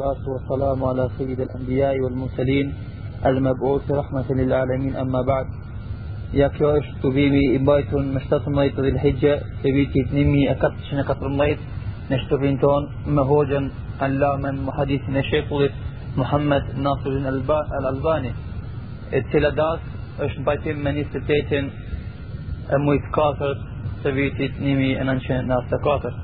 والصلاة والسلام على سيد الأنبياء والمرسلين المبعوث رحمة للعالمين. أما بعد يا كيوش تبيبي إبايتون مشتاط ميت ذي الحجة. تبيتي تنمي أكتش نكتر ميت. نشتفين تون مهوجا اللامن من محدث محمد ناصر الألباني. اتلا داس إش بايتين مني ستيتين أمويت كاثر تبيتي تنمي أنانشن ناصر كاثر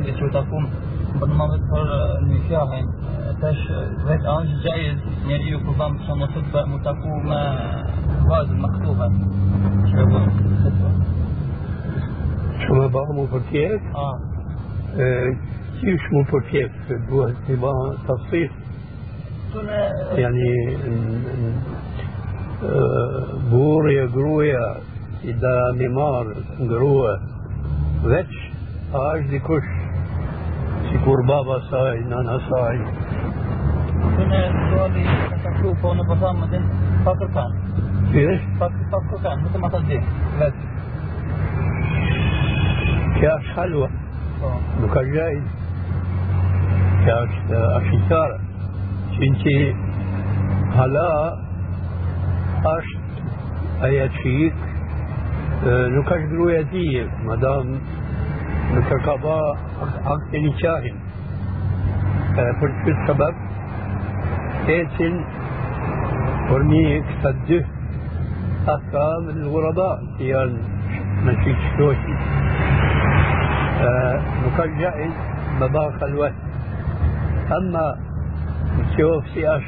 fundit që u takum për më vetë për një fjahën tash vetë a është gjajës njeri ju ku vam që më të mu taku me vazë më këtuve që më që më ba mu për tjetë? A. Qysh mu për tjetë duhet të ba të fësit yani burja, gruja, i da një marë, grua, veç, a është dikush sikur baba saj, nana saj. Kënë suali në të kru, po në përsa më din pak kërkan. Qysh? Pak, pak kërkan, më të më të di, vetë. Kja është halwa, Po, nuk është gjajz. Kja është ashitare. Që hala është aja qik, nuk është gruja ti, madam nuk e ka ba akte një qahin. Për që sebeb, ecin për një këta dy أحكام الغرباء هي المشي الشوشي وكان جائز مباخ الوقت أما تشوف في أش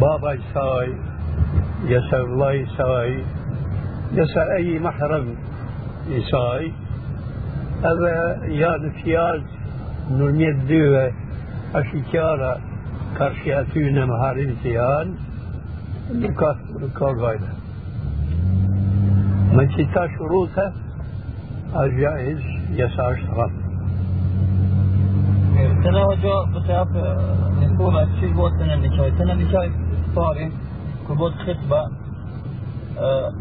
بابا ساي يسر الله ساي يسر أي محرم يساي هذا يعني فياز نرميت دوه أشيكارا كارشياتينا مهارين nuk ka, nuk ka gajde. من شتاء شروطه الجائز يسار اشتغل Tëna hoqo, po të japë një kura që bëhet të në një qaj. Të në një qaj pari, kur bëhet khitba,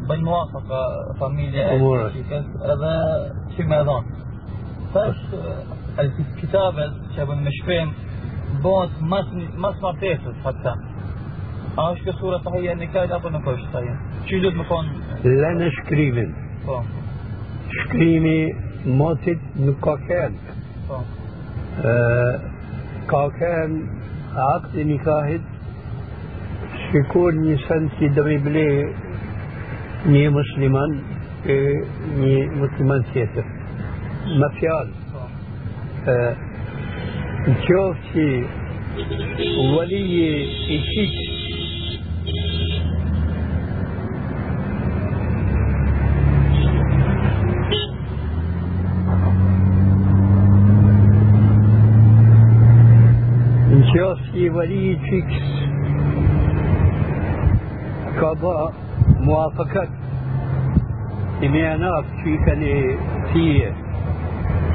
bëjnë muafaka familje e Umure. shikës, edhe që me dhonë. Tash, kitabet që bën me bëhet mas, mas martesës, hatta. A është kjo sura sahija në nikajt apo nuk është sahija? Që duhet më thonë, لنا شكريمن شكريمي موتت نكاكان po, آه كاكان عقد نكاهد شكون نسان في دريبلي ني مسلمان في ني مسلمان تيتر ما فيال. آه نشوف شي ولي يشيك نشوف ولي يشيك قضاء موافقة إميانات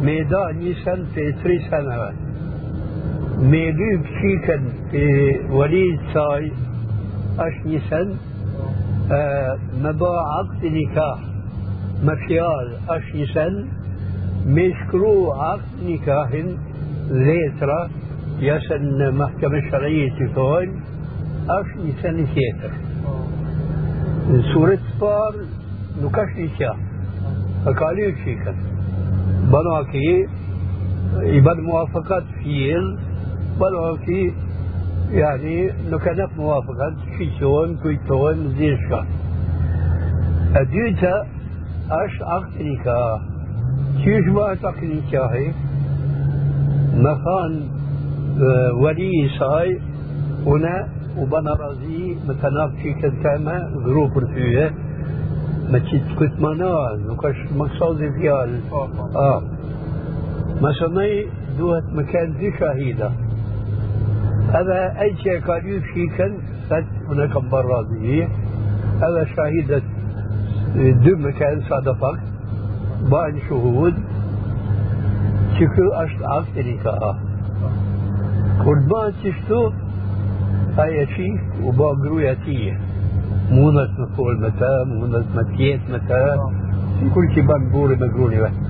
عقد نكاح مثلا مشروع أشت يعني يكون قانوني احتياطي وكاش شرط مشروع دمثان يدوة بفرق في ميدان نيسان في تري سنوات ميلوب شيكن في وليد ساي أش نيسان آه مبا عقد نكاح. مفيال أش نيسان مشكرو عقد نكاح ليترا يسن محكمة شرعية تفون أش نيسان ثيتر سورة فار نكاش نكاح. فقالوا شيكن. بناكي يبقى موافقات فيل بلوكي يعني نكنف موافقات في شون كويتون زين شان أديتا أش أقتنيكا كيش ما أتقنيكا هي؟ مخان آه، ولي ساي هنا وبنا رازي متناف في كنتاما غروب الفيه me qitë këtë mana, nuk është maksodi fjalë. Po, po. Ah. Mësënej duhet me kenë dy shahida. Edhe ai që e ka lyp shikën, thëtë unë e kam bërë radhi, edhe shahidet dy me kenë sa dhe fakt, bajnë shuhud, që kjo është akti një ka. Kur të bëhet që shtu, aje qik u ba gruja tije. Banë buri me gruni vetë.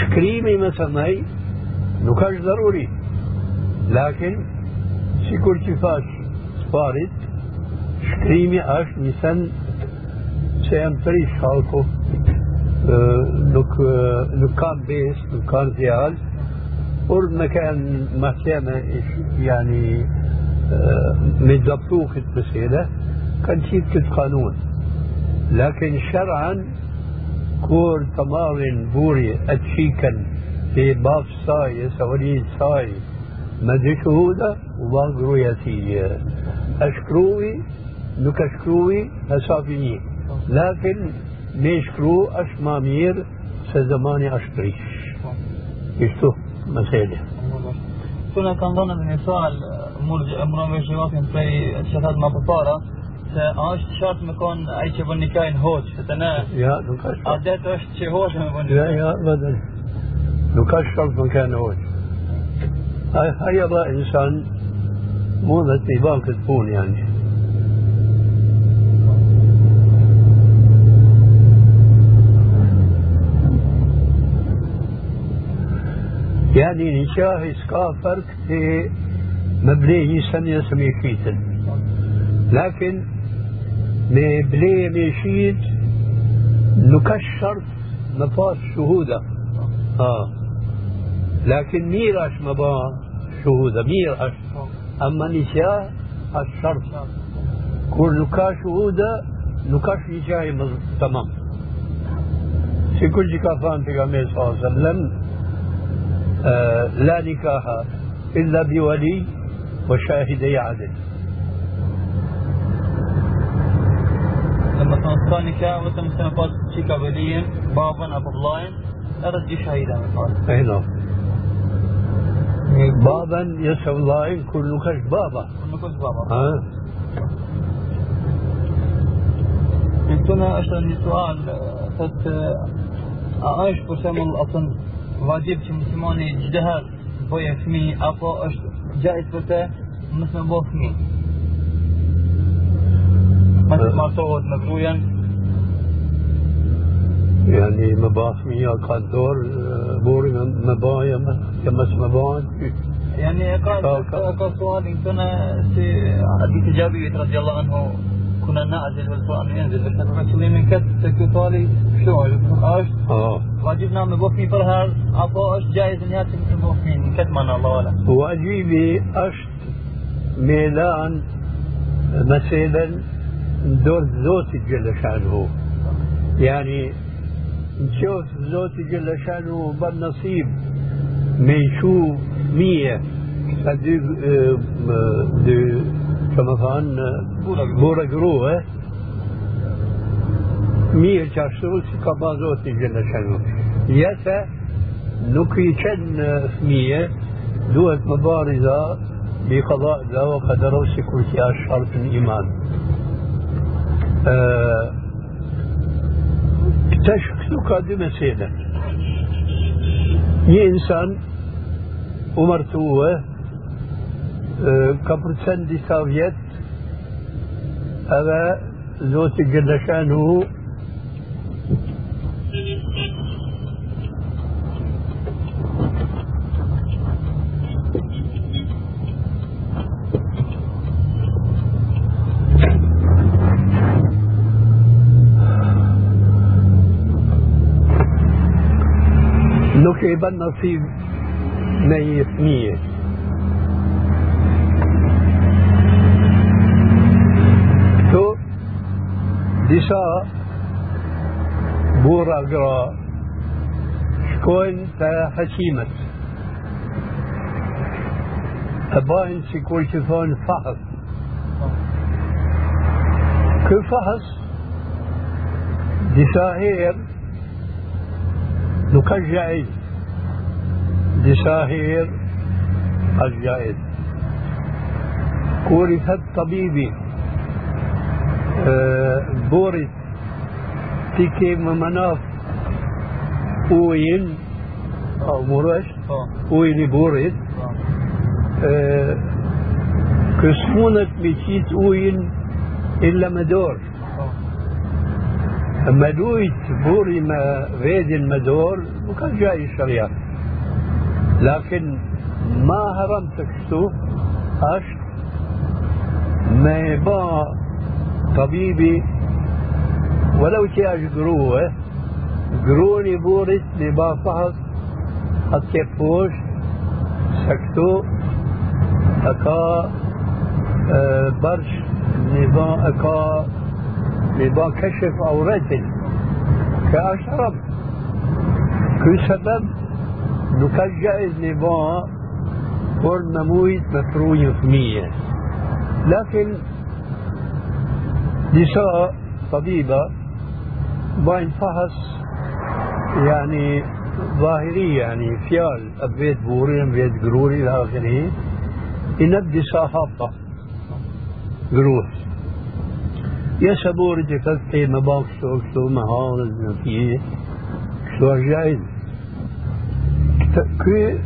Shkrimi me të nej, nuk është dharuri. Lakin, si kur që fash sparit, shkrimi është një sen se jam të rish halko, nuk, nuk kam bes, nuk kam zjalë, por me kanë mahkeme yani متضبطوه في المسألة كان شيء كت قانون. لكن شرعا كور تمارن بوري أتشيكا في باب ساي سوري ساي مدري شهودة وباق رؤيتي أشكروي نك أشكروي هسافيني لكن ميشكرو أشمامير سزماني أشكريش يشتو مسألة. Këna kanë dhënë edhe një sual مور امرا می شما کن پی شهاد ما بطارا تا آش شرط میکن ای چه بنی که این هوش تا نه؟ یا نکاش. شرط عدد آش چه هوش می بنی یا یا بدن نکاش شرط میکن هوش ای هر یه با انسان مورد تیبان کت پون یعنی یعنی نشاه اسکا فرق تی مبليه سنة سميشيتا لكن مبليه ميشيت نكشر مفاس شهودة. آه. لكن ميراش مبا شهودة ميراش. أما نشاه الشرط كل نكا شهودة نكاش مز- تمام. في كل كافان في صلى الله عليه وسلم آه لا نكاح. إلا بولي وشاهدي عدل لما ثاني وتم سنفات شيكا وليين بابا أبو بلاين أرد شهيدا. هنا بابا يسوى الله كل كش بابا كنت بابا ها؟ كنا أشتغل سؤال فت أعيش بسمل أصلا واجب që muslimani bëje fëmijë apo është gjajz për të mos më bëj fëmijë. Mos të martohet me gruajen, يعني مباح مية قدور بوري مبايا كمس مبايا يعني قال آه، قال سؤال كنا في حديث جابر رضي الله عنه كنا نعزل والقرآن ينزل بس الرسول من كت سؤالي شو إيش آه. واجب نعمل بوفني فرهر أبو ياتي مثل بوفني من كت من الله ولا. واجبي اشت ميلان مثلا دور زوتي جل شانه. يعني نشوف زوتي جل شانه بالنصيب من شو مية. دي دي كما فان بورا قروه مية جاشو كما زوتي جل شانه يسا nuk i qenë fëmije, duhet më bari dha bi qada dha o qadaro si kur që është shartën iman. Ë, Tash këtu ka dy mesele. Një insan u martue, كبرتندي سوفيت هذا زوتي جلشان هو نوكي بنا في ني اثنيه ديسا بور اقرا شكون تا حكيمت أباين شكون شفون فحص. كل فحص ديسا هير نكجعي ديسا هير الجائد كوري طبيبي. آه، بوري تيكي مناف أوين آه، أو مورش آه. أوين بوري. كسمونت بيشيت أوين إلا مدور. اما دويت بوري ما فيد المدور وكان جاي الشريعة لكن ما هرم تكسو اش ما يبقى طبيبي ولو تي قروه قروني بورت نبا فحص الكفوش سكتو أكا أه برش نبا أكا لبا كشف عورته كأشرب. كل سبب نكجئ لبا كل نمويت مفروي ثمية لكن نساء طبيبة باين فحص يعني ظاهرية يعني فيال أبيت بوري أبيت قروري إلى آخره. ينبدي صاحبة قروح يا سبور دي فتحي ما باكسو كسو مهارز فيه كسو جايز. كي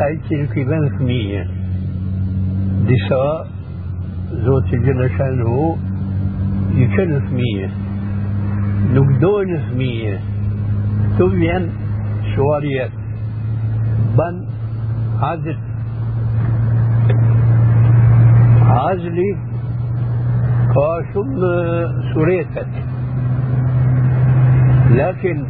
أيتي الكيبان ثمية دساء زوت جل شانه يكن ثمية نقدون ثمية تبين شواريات. بن عزل عزلي قاسم سوريتا لكن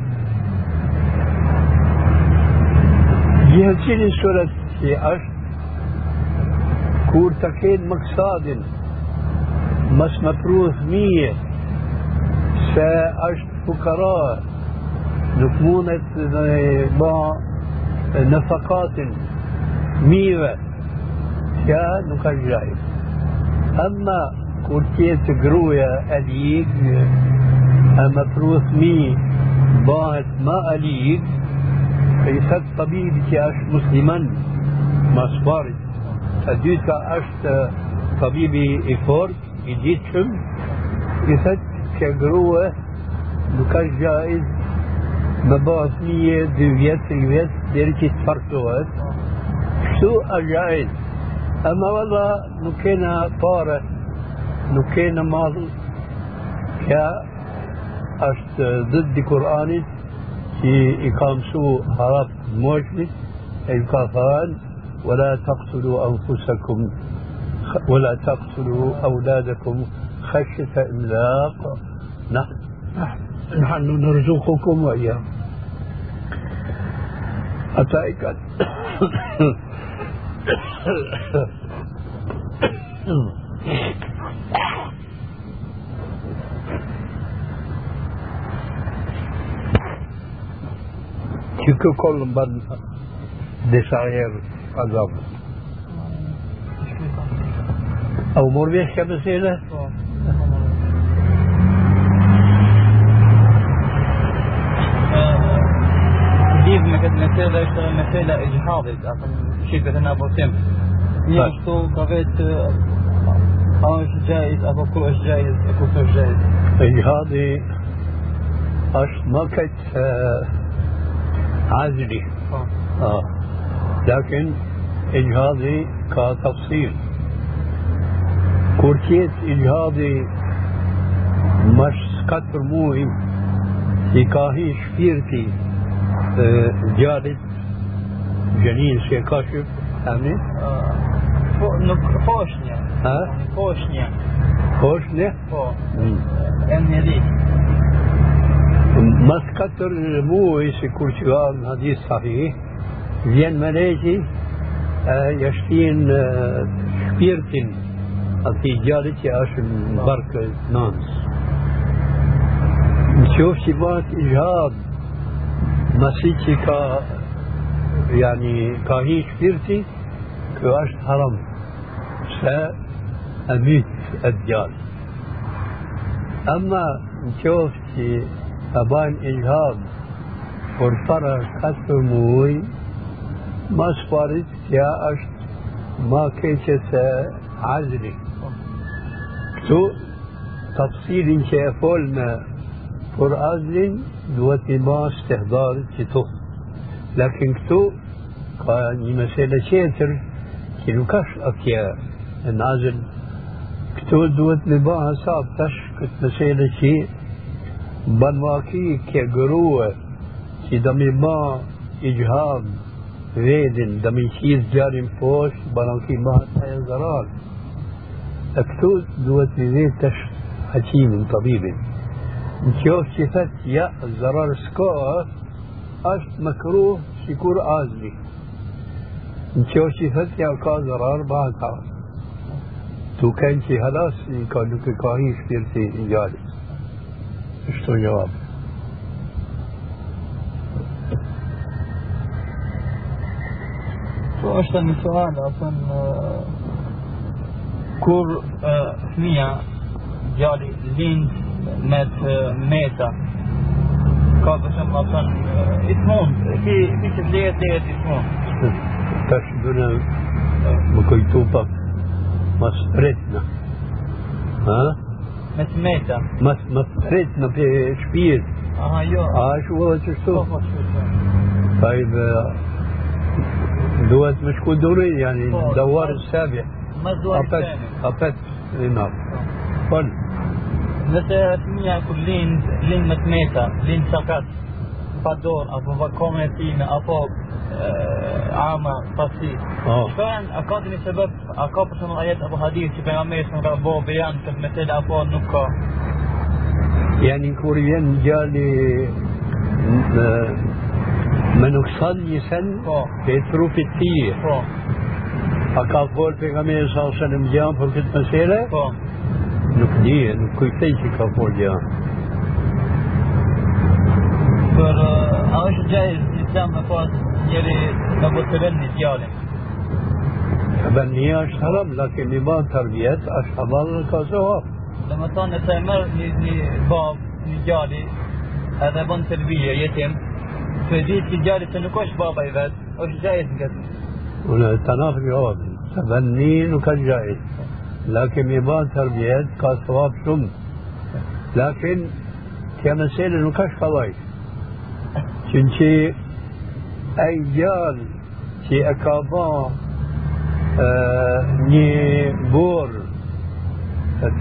مس مكروه مية. سا أشت فقراء. دكمونة با نفقات. مية. سا نقل أما كورتية قروية أليك مكروه مية. باهت ما أليك. في خد طبيب كي أشت مسلما مصبارد أديتا أشت طبيبي إفورت. يجيتهم يفت كجروة بكر جائز مباطنية دوبيات الوياس ديركي تفرطوات شو أجائز أما والله نكينا طارة نكينا مال. كا أشت ضد القرآن في إقام سوء حرف موجنس الكافران ولا تقتلوا أنفسكم. ولا تقتلوا أولادكم خشية إملاق. نحن نحن نرزقكم وإياهم أتائك. Që kollë më banë disa herë azabë. أو مر بيش كمسيلة ديب مثلا يشتغل مثلا إجهاضي شركة أبو سم يشتغل كفيت أو جائز أو كل جائز أو كل جائز إجهاضي أش ما كنت عازلي. آه. لكن إجهاضي كتفصيل. كورتيت إجهاضي مش كتر موي في كاهي شفيرتي آه جالت جنين سي كاشف فهمني؟ فوشنيا ها؟ فوشنيا فوشنيا؟ فو ان يديك mas katër muaj si kur që ka në hadis sahi, vjen me leqi, jashtin shpirtin ati gjallit që është në barkë nënës. Në qofë që bëhet i gjad, masi që ka yani ka hi shpirti, kjo është haram, se e mytë e djallë. Ama në qoftë që ta bajnë ilham për para 4 muaj, mas parit kja është ma keqe se azli. E këtu, ka një mesele qeter që nuk është atje në azl këtu duhet me ba hasab tash këtë mesele që banvaki ke gërue që da me ba i gjhab vedin da me qizë gjarin posh banvaki ma të e zarar e اكتوز دوت زي تش حكيم طبيب. نشوف صفات يا الزرار سكوت أش مكروه شكور آزلي. نشوف صفات يا كا زرار باكا. تو كان شي هلاس كانو كي كاهي سبيرتي ايجاد شتو جواب. Po është një sohane, apo kur fëmija gjali lind me të meta ka për shumë atë ismon, ki ki që lehet lehet ismon. Tash dune më kujtu pak مسرتنا ها مسميتها مس مسرتنا في شبيل اه ايوه اه شو هو شو طيب دوت مش كل دوري يعني دوار السابع قفت قفت رينار قل. نتر ميا كلين لين متميتا لين سقط فدور أبو فكومتين آه، آه. ابو عاما فسي كان اكادني سبب اكابس من ايات أبو حديث في بيغمير سنرى بو بيان تبمتل ابو نكا. يعني كوريين جالي آه، منو خصان يسن بيترو في التيه A ka folë për nga mirë sa ose në më gjanë për këtë mësire? Po. Nuk dhije, nuk kujtej që ka folë gjanë. Për, a është gjajzë në islam me pasë njëri në më të venë një djallin? Bënija është haram, lakin një banë tërbjet, është halal në ka zohap. Dhe më tonë, nëse e mërë një, një babë, një djalli, edhe bënë tërbije, jetim, të ditë që djalli të nuk është baba i vetë, është gjajzë në këtë. والتنافر يواب تبنين وكالجائد لكن يبان تربيات كالصواب شم. لكن كما سيل نكاش قوائد شنشي أي جال شي أكابا آه، ني بور.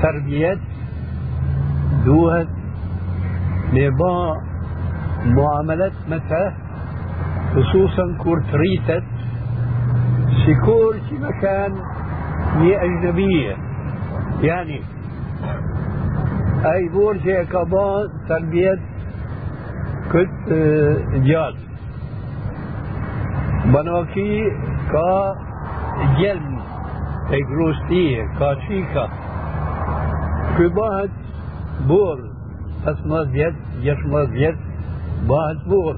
تربيات دوهت نبا معاملات متى؟ خصوصا كورتريتت. سيكور في مكان لأجنبية يعني أي بورجة كبار تربية كت آه، جاد بنوكي كا جلم اجروستية كا شيكا. كباهت بور اسمه يد يشمه يد باهت بور.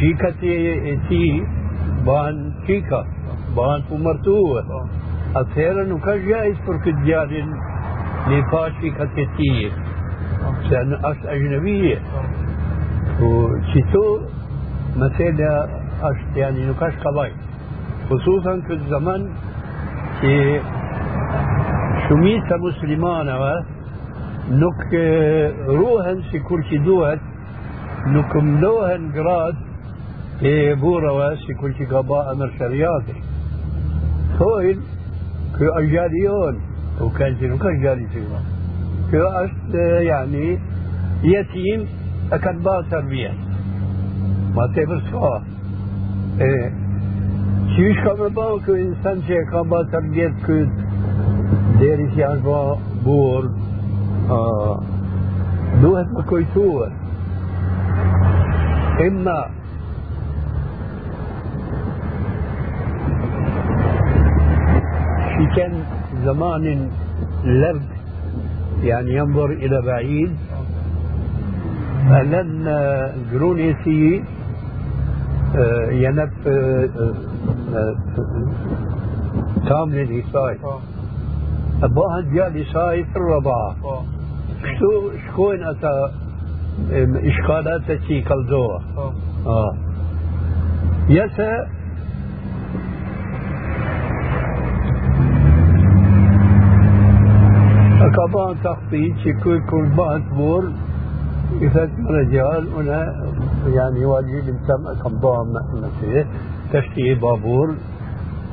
شيكا تي تي بان شيكا. بان فمرتوه أثيرا نكا جائز فرك الجال لفاشي كتير سأنا أش أجنبية وشتو مثلا أش يعني نكاش قضاي خصوصا في الزمن كي شميت مسلمانة نك روهن في كل شي دوهن نكملوهن قراد بورا واسي كل شي قضاء أمر شرياتي Thojnë, kjo është gjali jonë, u kanë që nuk është gjali që ma. Kjo është, yani, jetim e kanë ba tërbijet. Ma te për s'ka. Qysh ka më bëhë kë insan që e ka ba të rgjet këtë deri që janë ba burë, duhet më kujtuar. Imma في كان زمان لرد يعني ينظر إلى بعيد. فلن جرونيسي ينب كامل الإساءة أبوها جاء الإساءة في الرضاعة. Kështu shkojnë ata em, ishkalat e që i kalzoa. Po. آه. يسا كمان تخطيط شكل كل بعض بور يفات رجال هنا يعني واجب تم كم ضام مثلا تشتي بابور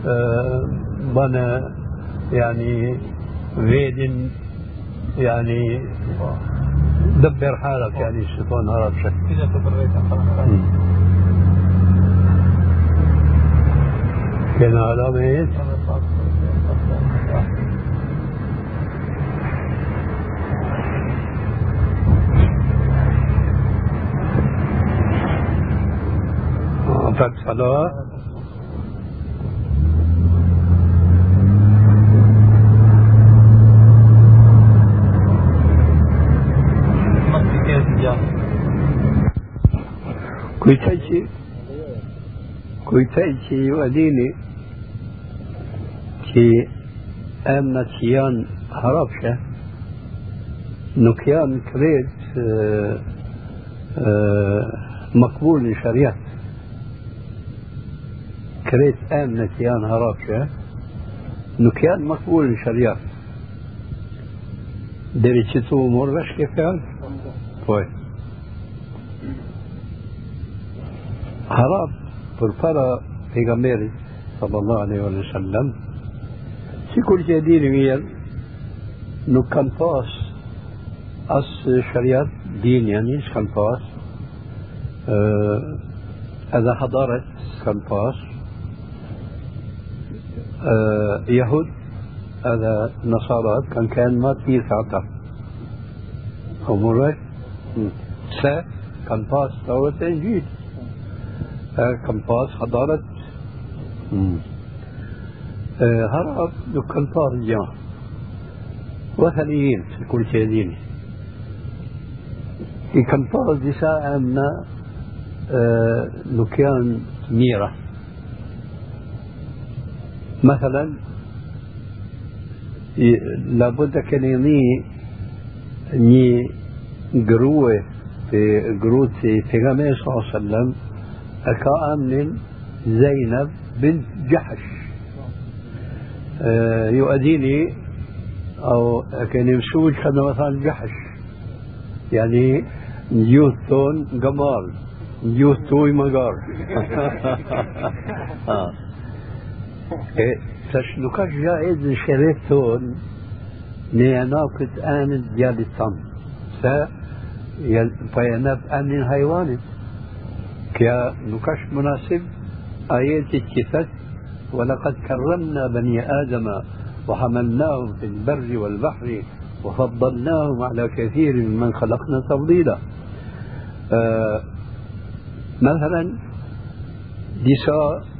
آه بنا يعني فيدن يعني دبر حالك يعني الشيطان هرب خلاص كان علامة إيش؟ أعطت صلاة كويتايشي كويتايشي وديني كي أمنا تيان هربشة نكيان كريت مقبول لشريعة كريت آمنة يان هراكشة نكيان مقبول شريعة. دري تشتو أمور باش كيف كان فوي. هراب فرفرة في غميري صلى الله عليه وسلم في كل جديد مير؟ نكان فاس أس شريعة دين يعني كان فاس. أه إذا حضرت كان فاس. Nasarat kanë kanë ma të mirë se ata o muraj se kanë pas tawet e njët كم باس حضارة آه، هرب دكان طارجة وثنيين في كل شيء ديني كم طار دي ساعة آه، نكيان ميرة. مثلا لابد كان يني ني قروة في قروتي في صلى الله عليه وسلم كأمن زينب بنت جحش. يؤديني أو كان يمسوج كان مثلا جحش. يعني نجوت تون قمار نجوت توي مقار آه. إيه، فش نكاش جائز شريت تون نياناكت آمن ديال التم ف فيناب آمن هيوانت كيا نكاش مناسب؟ آيات الكتاب ولقد كرمنا بني آدم وحملناهم في البر والبحر وفضلناهم على كثير ممن خلقنا تفضيلا. آه مثلا ديسا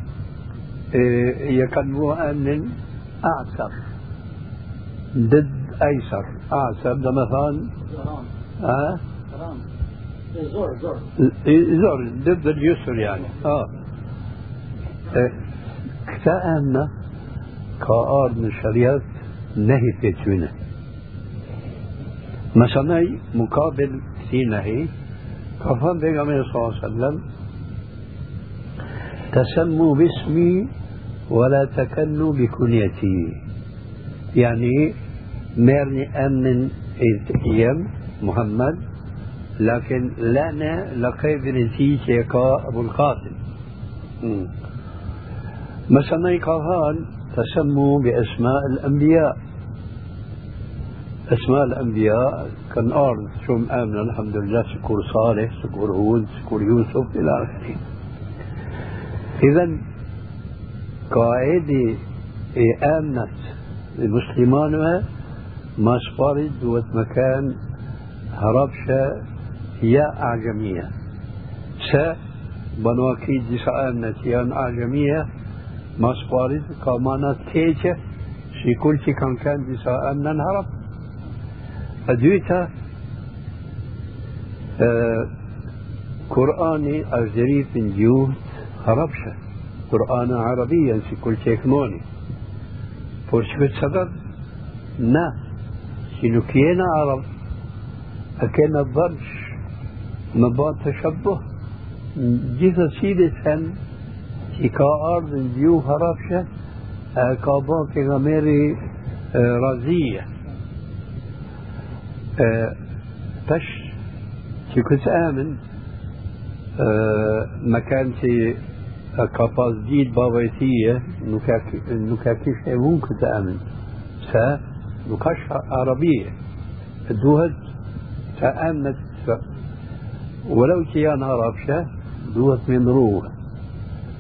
آه يكلموا أن أعسر. ضد أيسر. أعسر ده مثلا آه زور زور. زور ضد اليسر يعني. آه. كتأمنا كأر من شريعة نهي بيتونا مثلا مقابل في نهي كفان بيغمير صلى الله عليه وسلم تسموا باسمي ولا تكنوا بكنيتي. يعني ميرني أمن أيام محمد لكن لنا لقب نتيجة أبو القاسم. مثلا كهان تسموا بأسماء الأنبياء. أسماء الأنبياء كان أرض شو آمن الحمد لله سكور صالح سكور هود سكور يوسف إلى آخره. إذا قاعدة إيه آمنت المسلمان ما سبارد دوت مكان هربشة يا أعجمية. س بنواكيد دي آمنت يا أعجمية ما سبارد كامانات كيجة شي كل شي كان كان دي آمنا هرب أدويتا آه قرآني أجري من جيوت هربشة. قرآن عربيا في كل شيء كموني. فرشبت سبب نا. شنو كينا عرب؟ أكن ضرش مبات تشبه. جيث سيدة سن. që ka ardhë në gjuhë harapshe, ka bën pejgamberi razije. Tash që këtë amin, مكان që ka pas ditë babajtije, nuk e kishë e unë këtë amin. Se nuk është arabie. Duhet të amnet ولو كيان عربشة دوت من روح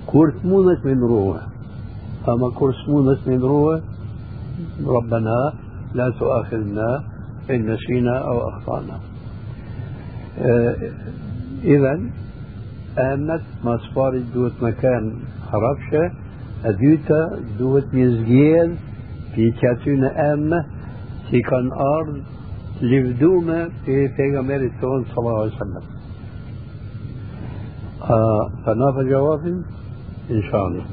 كورت مونت من روح أما كورت مونت من روح ربنا لا تؤاخذنا إن نسينا أو أخطأنا emët, mas pari duhet me kënë harapshe, e dyta duhet një zgjedh për që aty në emë që i kanë ardhë livdume për pejgamberit tonë sallallahu alaihi sallam. A, të na për gjavafin? Inshani.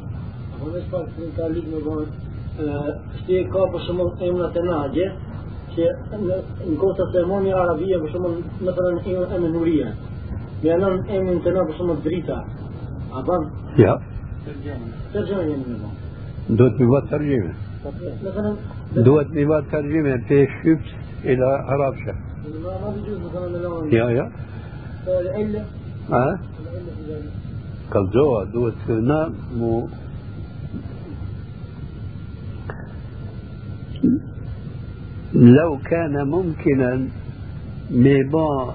Apo veç pak të në ka lidhë me shti e ka për shumë emrat të nagje, që në kosët të moni arabia për shumë në përën emën nuria. A ban? Ja. Tërgjeme jemi me bërë. دوت ميوات ترجمة دوت ميوات ترجمة في شبس إلى عربشة ما بيجوز مثلا يا يا العلة ها كالجوا دوت هنا مو لو كان ممكنا ميبا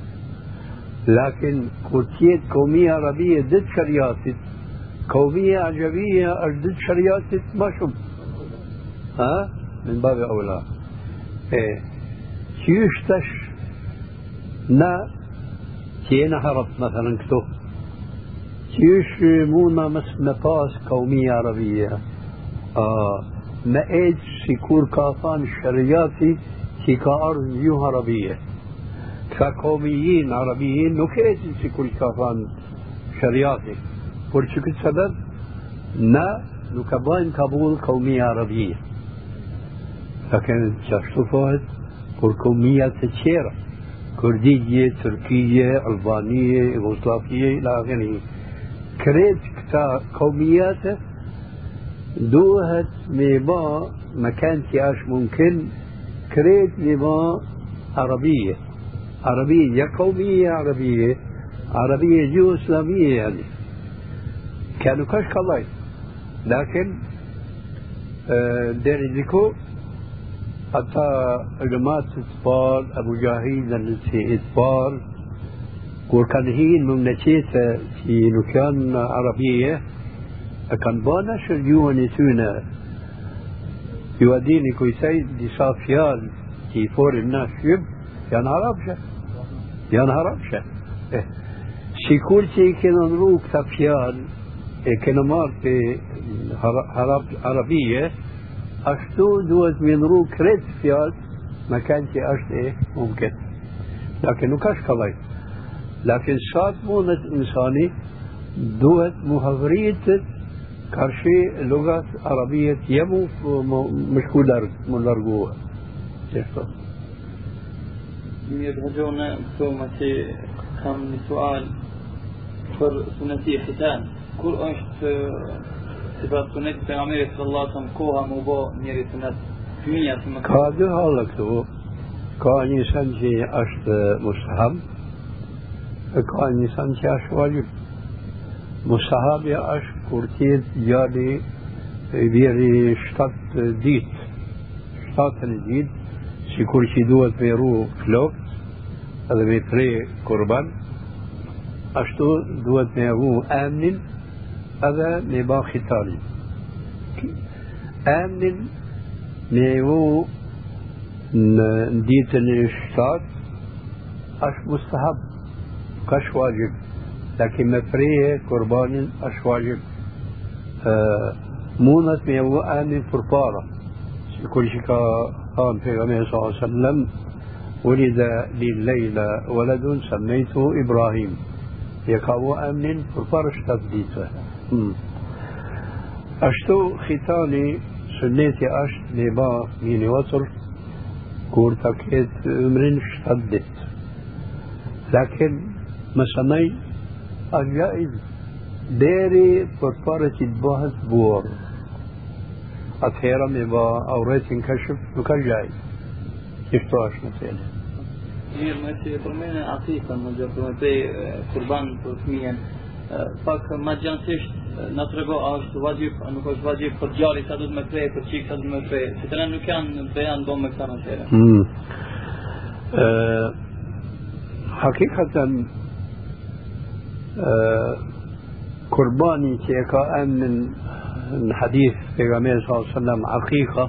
آه، كان الناصر يسنتي يكون قومية عربية قومية عربية أش ضد شرياتت لكن كورتيت قومية عربية ضد شرياتت. قومية عجبية أش ضد شرياتت ما شو ها؟ من باب أولى. إيه. شيشتش نا كينا هرب مثلا كتب كيش مونا مس نفاس قومية عربية. آه. ما ايد سيكور كافان الشرياتي في كأرض يو عربية. كقوميين عربيين نكيد سيكور كافان شرياتي برشك السبب نا نكبان قبول قومية عربية. لكن شفتوفات por قومية تشيرة. كردية تركية ألبانية يوغوسلافية إلى آخره. كريت كتا قوميات دوهت ميبا مكان تياش ممكن. كريت ميبا عربية. عربية يا قومية عربية عربية جو إسلامية يعني. كانوا كاش كلاي لكن آه دير ذيكو حتى علماء إطفال أبو جاهيل التي إطفال. وكان هين مملكة في نكان عربية. كان بانا شرجوها نسونا يوديني كوي سيد دي صافيال كي فور الناس يب يا نهار أبشا يا نهار أبشا إيه. شيكول شي كنا نروك تفيال إيه كنا مار في هرب عربية أشتو دوت من روك ريت فيال ما كانش أشت إيه ممكن. لكن نكاش كلاي. لكن شات مونت إنساني دوت محاورية كرشي لغة عربية يمو مشكو ملرقوها شفتوا يبهجون ثم كم سؤال فر سنتي ختان كل أشت صفات سنة پیغمبر صلى الله عليه وسلم كوها مبا نيري سنة مية ثم كادر هالكتو كان إنسان شي أشت مستحب. كان إنسان شي أشت واجب مستحب أشت كورتيت جالي بيري شتات ديت شتات ديت që duhet me ru flok edhe me tre kurban ashtu duhet me ru amnin edhe me ba khitalin amnin me ru në ditën e shtat أش مستحب كش واجب. لكن مفريه قربان أش واجب. آه مونت ميو آمن فرفارة. كل شيء قال في غمية صلى الله عليه وسلم. ولد لليلة ولد سميته إبراهيم يقاو أمن فرفارش تبديته أشتو ختاني سنتي أشت لبا ميني ta ketë ymrin 7 dit. Lakin më sëmej, a gjaiz deri për pare që të bëhet buar. Atëhera me. Kishto është në thele. Mirë, më që e përmene atikën, më gjë për me pej kurban për fëmijen, pak ma gjansisht na të rego, a është vajib, a nuk është vajib për gjari sa du të me prej, për qikë sa du të me prej, që të ne nuk janë bejan do me këta në tere. Mm. Hakikaten kurbani që e ka emnin në hadith pejgamberi sallallahu alaihi wasallam akika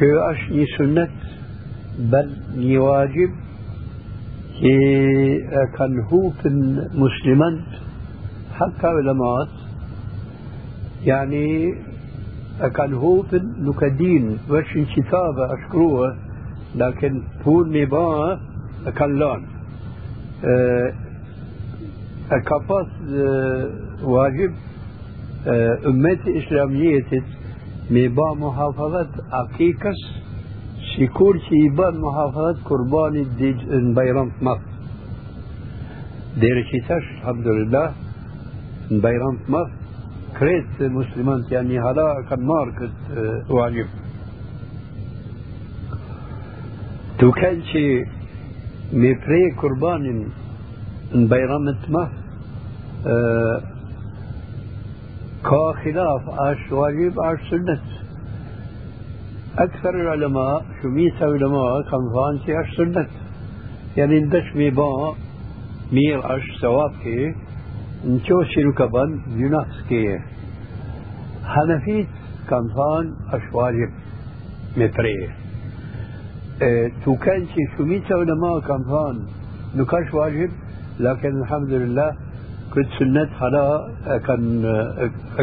është një sunnet bel një wajib që e kanë hupën muslimant حتى علماء يعني كان هو في نكدين وش كتابة أشكروه لكن فول ميبا كان لون كفاس واجب أمتي إسلامية ميبا محافظة عقيقس شكور شيبان محافظة قربان الديج بيرام مصر دير شيتاش الحمد لله madh, kretë muslimanët janë një hala kanë marrë këtë wajib. Duke që me prej kurbanin në bajramet të madh, كخلاف آش واجب آش سنة أكثر العلماء شو ميسا علماء كان فانسي آش سنة يعني اندش مي با مير آش سواب كي انتو شنو كبان جناس كي. حنفيت كان فان آش واجب متري آه تو كانش شو ميسا علماء كان فان نكاش واجب لكن الحمد لله كنت سنت هذا كان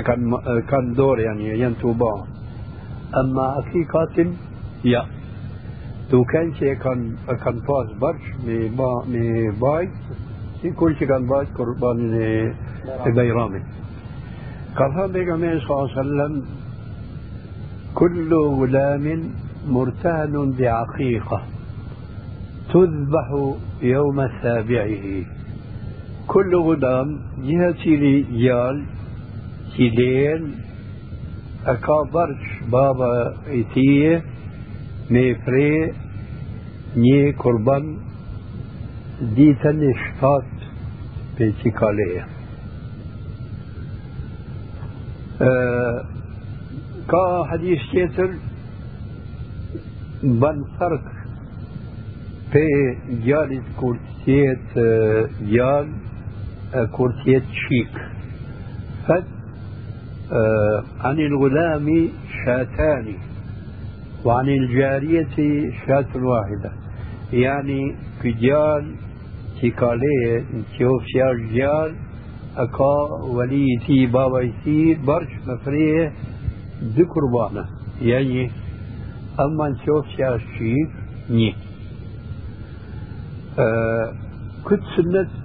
كان كان دور يعني ينتوبا. أما اكي قاتل؟ يا. تو كان شي كان كان فاز برش مي با مي باي. شي كل شي كان باي قربان ديرامي قال هذا النبي صلى الله عليه وسلم؟ كل غلام مرتهن بعقيقة تذبح يوم سابعه. كل غلام جهة رجال سيدين أكابرش بابا إتيه ميفري ني قربان ditën e shtatë për që ka leje. Ka hadis tjetër ban fark për gjallit كورتيت شيك. فد آه، عن الغلام شاتان وعن الجارية شاة واحدة. يعني في جال تيكالية انتيو فيار جال أكا وليتي بابايتي برش مفريه ذكربانة يعني أما انتيو فيار شيك ني. أه كنت سنت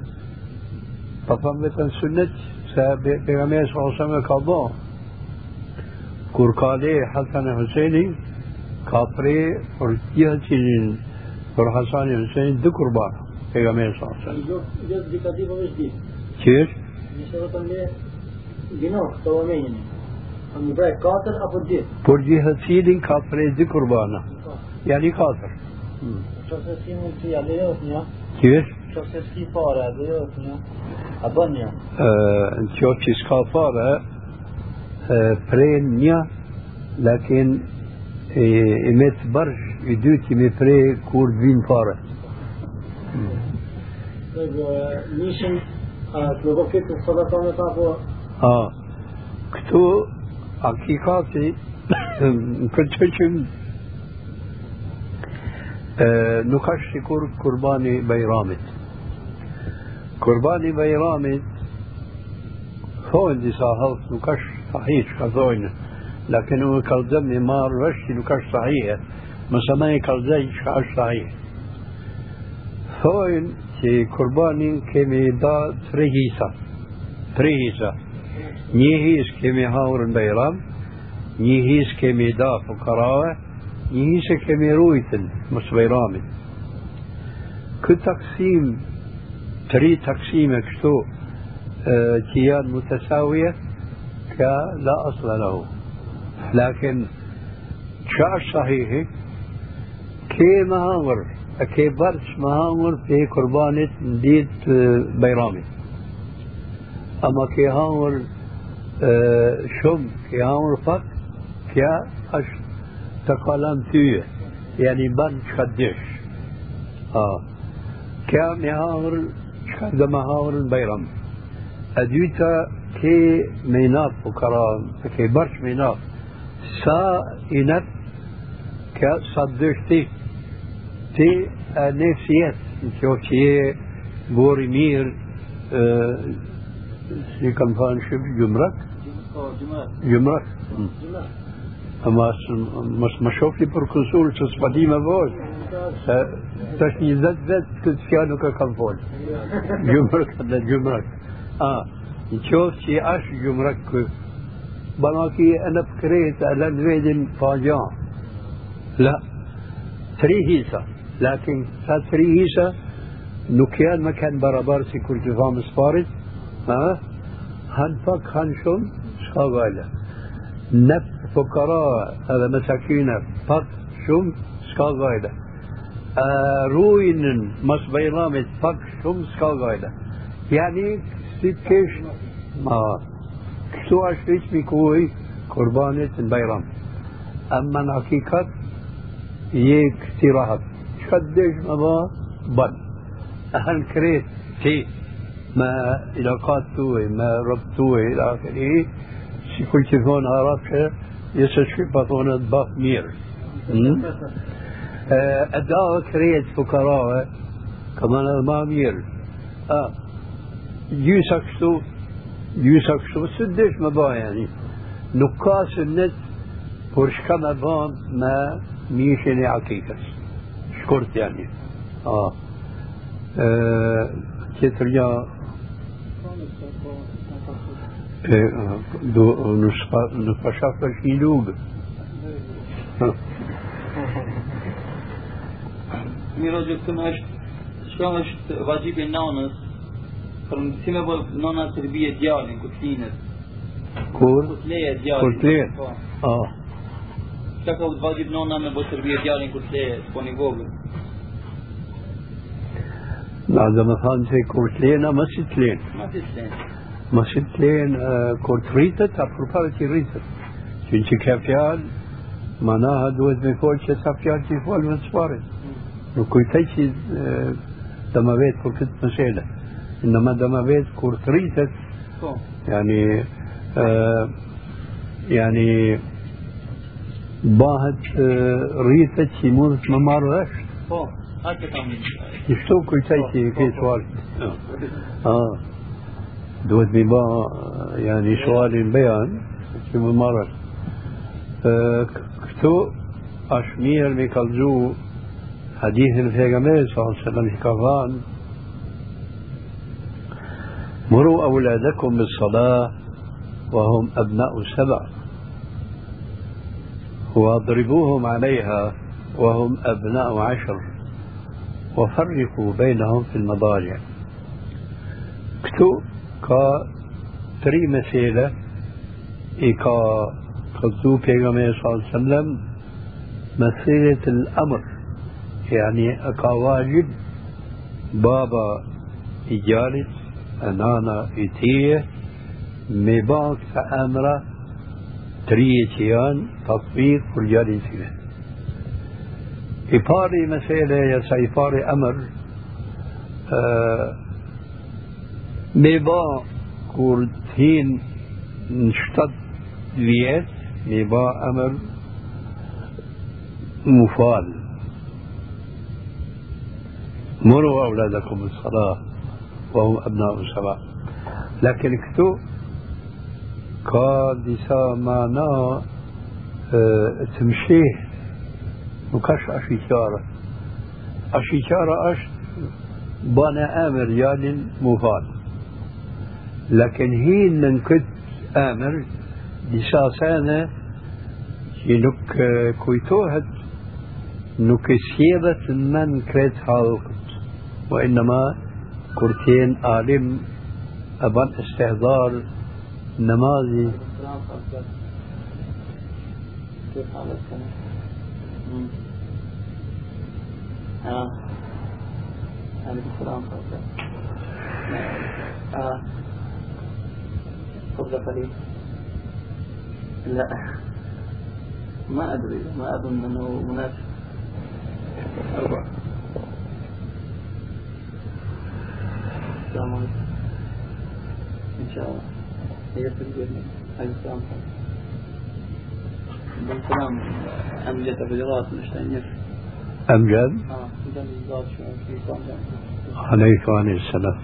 një. Sënët, pa thëmë vetën sënët, se pegamerës osëm e ka bo. Kur ka leje Hasan e Huseni, ka prej për tjë cilin për Hasan e Huseni dy kurbana. pejgamberi sa sa. Jo dika di po vesh di. Qysh? Nëse do të më dino të omenjeni. A më bëj katër apo di? Por gjithë cilin ka prej dy kurbana. Yani katër. Qose si mund të ja lejot një? Qysh? Qose si fare, lejot një? A bën një? Në qofë që s'ka fare, prej një, lakin e me të bërsh i dyti me prej kur vinë fare. nishin të në këtë sadakane ta po A, këtu akikati në këtë që që nuk është sikur kurbani bajramit. Kurbani bajramit thonë disa halë nuk është sahih që ka thojnë, lakin nuk e kalzëm një marë vështë nuk është sahih, mësë me e kalzëm që është sahih. Thojnë që kurbanin kemi da tre hisa, tre hisa. Një his kemi haurën bajram, një his kemi da fukarave, një hisë kemi rujtën mësë bajramit. Këtë taksim, تري تقسيم كتو كيان آه، متساوية كلا أصل له. لكن شاع صحيح كي مهامر؟ كي برش مهامر في قربانة آه، ديت بيرامي أما كي هامر آه، شم كي هامر فك كي أش تقالان تيه يعني بان تخدش آه. كي مهامر yani ban që ka dysh. Kja me hangër që ka dhe më hangër në bajram. A dyta ke me naf po karan, ke barç me mos më shofni për konsul që s'pa di me vojë. Se të është një zetë zetë këtë fja nuk e kam folë. Gjumrak dhe gjumrak. A, në qofë që është gjumrak kë, bana ki e në pëkret e lënë vedin pa gjanë. La, tri hisa. Lakin sa tri hisa nuk janë më kanë barabar si kur të famë sparit. Ha? Han pak, han shumë, s'ka gajle. Në فقراء هذا مساكين فقط شم سكال غايدة روين مس فقط شم سكال غايدة يعني ست كيش ما كسو أشريش ميكوي قربانة بيرام أما الحقيقة يك استراحة شدش ما بل أهل كريت تي ما علاقات توي ما ربطوي إلى آخره كل da kretë fukarave, ka më në ma mirë. A, gjysa kështu, gjysa kështu, së dish me ba yani. Nuk ka sënnet, por shka me ba me mishin e akikës. Shkurt yani. A, tjetër shi lugë. Miro gjithëm është, shka është vajgjibi nanës, për si me bërë nana të rëbije djallin, këtë linët. Kur? Këtë leje djallin. Këtë leje? A. Shka ka vajgjib nana me bërë të rëbije djallin, këtë leje, po një vogën. Na dhe më thanë që kur të lena, më si të Më si të. Ma len kur të rritet, a përpare që rritet. Që që ka fjallë, manaha duhet me folë që sa fjallë që i folë me të sparit. Nuk kujtaj që më vetë kur këtë mësele. Nëma dhe më vetë kur të rritet, yani, yani, bahet rritet që mund të më marrë është. Po, hajtë kam një. Kështu kujtaj që i këtë sualë. دوت بما يعني سؤال بيان في مرة këtu asht mirë me kallzu حديث e pejgamberit صلى الله عليه وسلم ka thanë مروا أولادكم بالصلاة وهم أبناء سبع واضربوهم عليها وهم أبناء عشر. وفرقوا بينهم في المضاجع. كتو ka tri mesele i ka këtu pejgamberi sallallahu alaihi wasallam مسيرة الأمر يعني أكواجب بابا إجالس أنانا إتيه مباك فأمرة تريتيان تطبيق فرجال فيه إفاري مسألة يا سيفاري أمر آه me ba kur t'hin në shtatë vjet, me ba emër mu falë. مروا أولادكم بالصلاة وهم أبناء سبع لكن كتو قد معنا آه تمشيه نكاش أشيكارة أشيكارة أش بانا آمر يال مفاد لكن هين نكت آمر ديساسانة ينك كويتوهت نك سيبت من كريت حالقت وإنما كرتين عالم أبان استحضار نمازي. كيف حالك آه. عليكم السلام آه. تفضل قليل لا ما أدري ما أظن أنه مناسب أربعة. السلام عليكم. إن شاء الله. هي في البيت عليكم السلام. بالسلام أمجد الرجالات مشتاقين أمجد آه جنب الزاد شوي. في صام عليك وعليه السلام.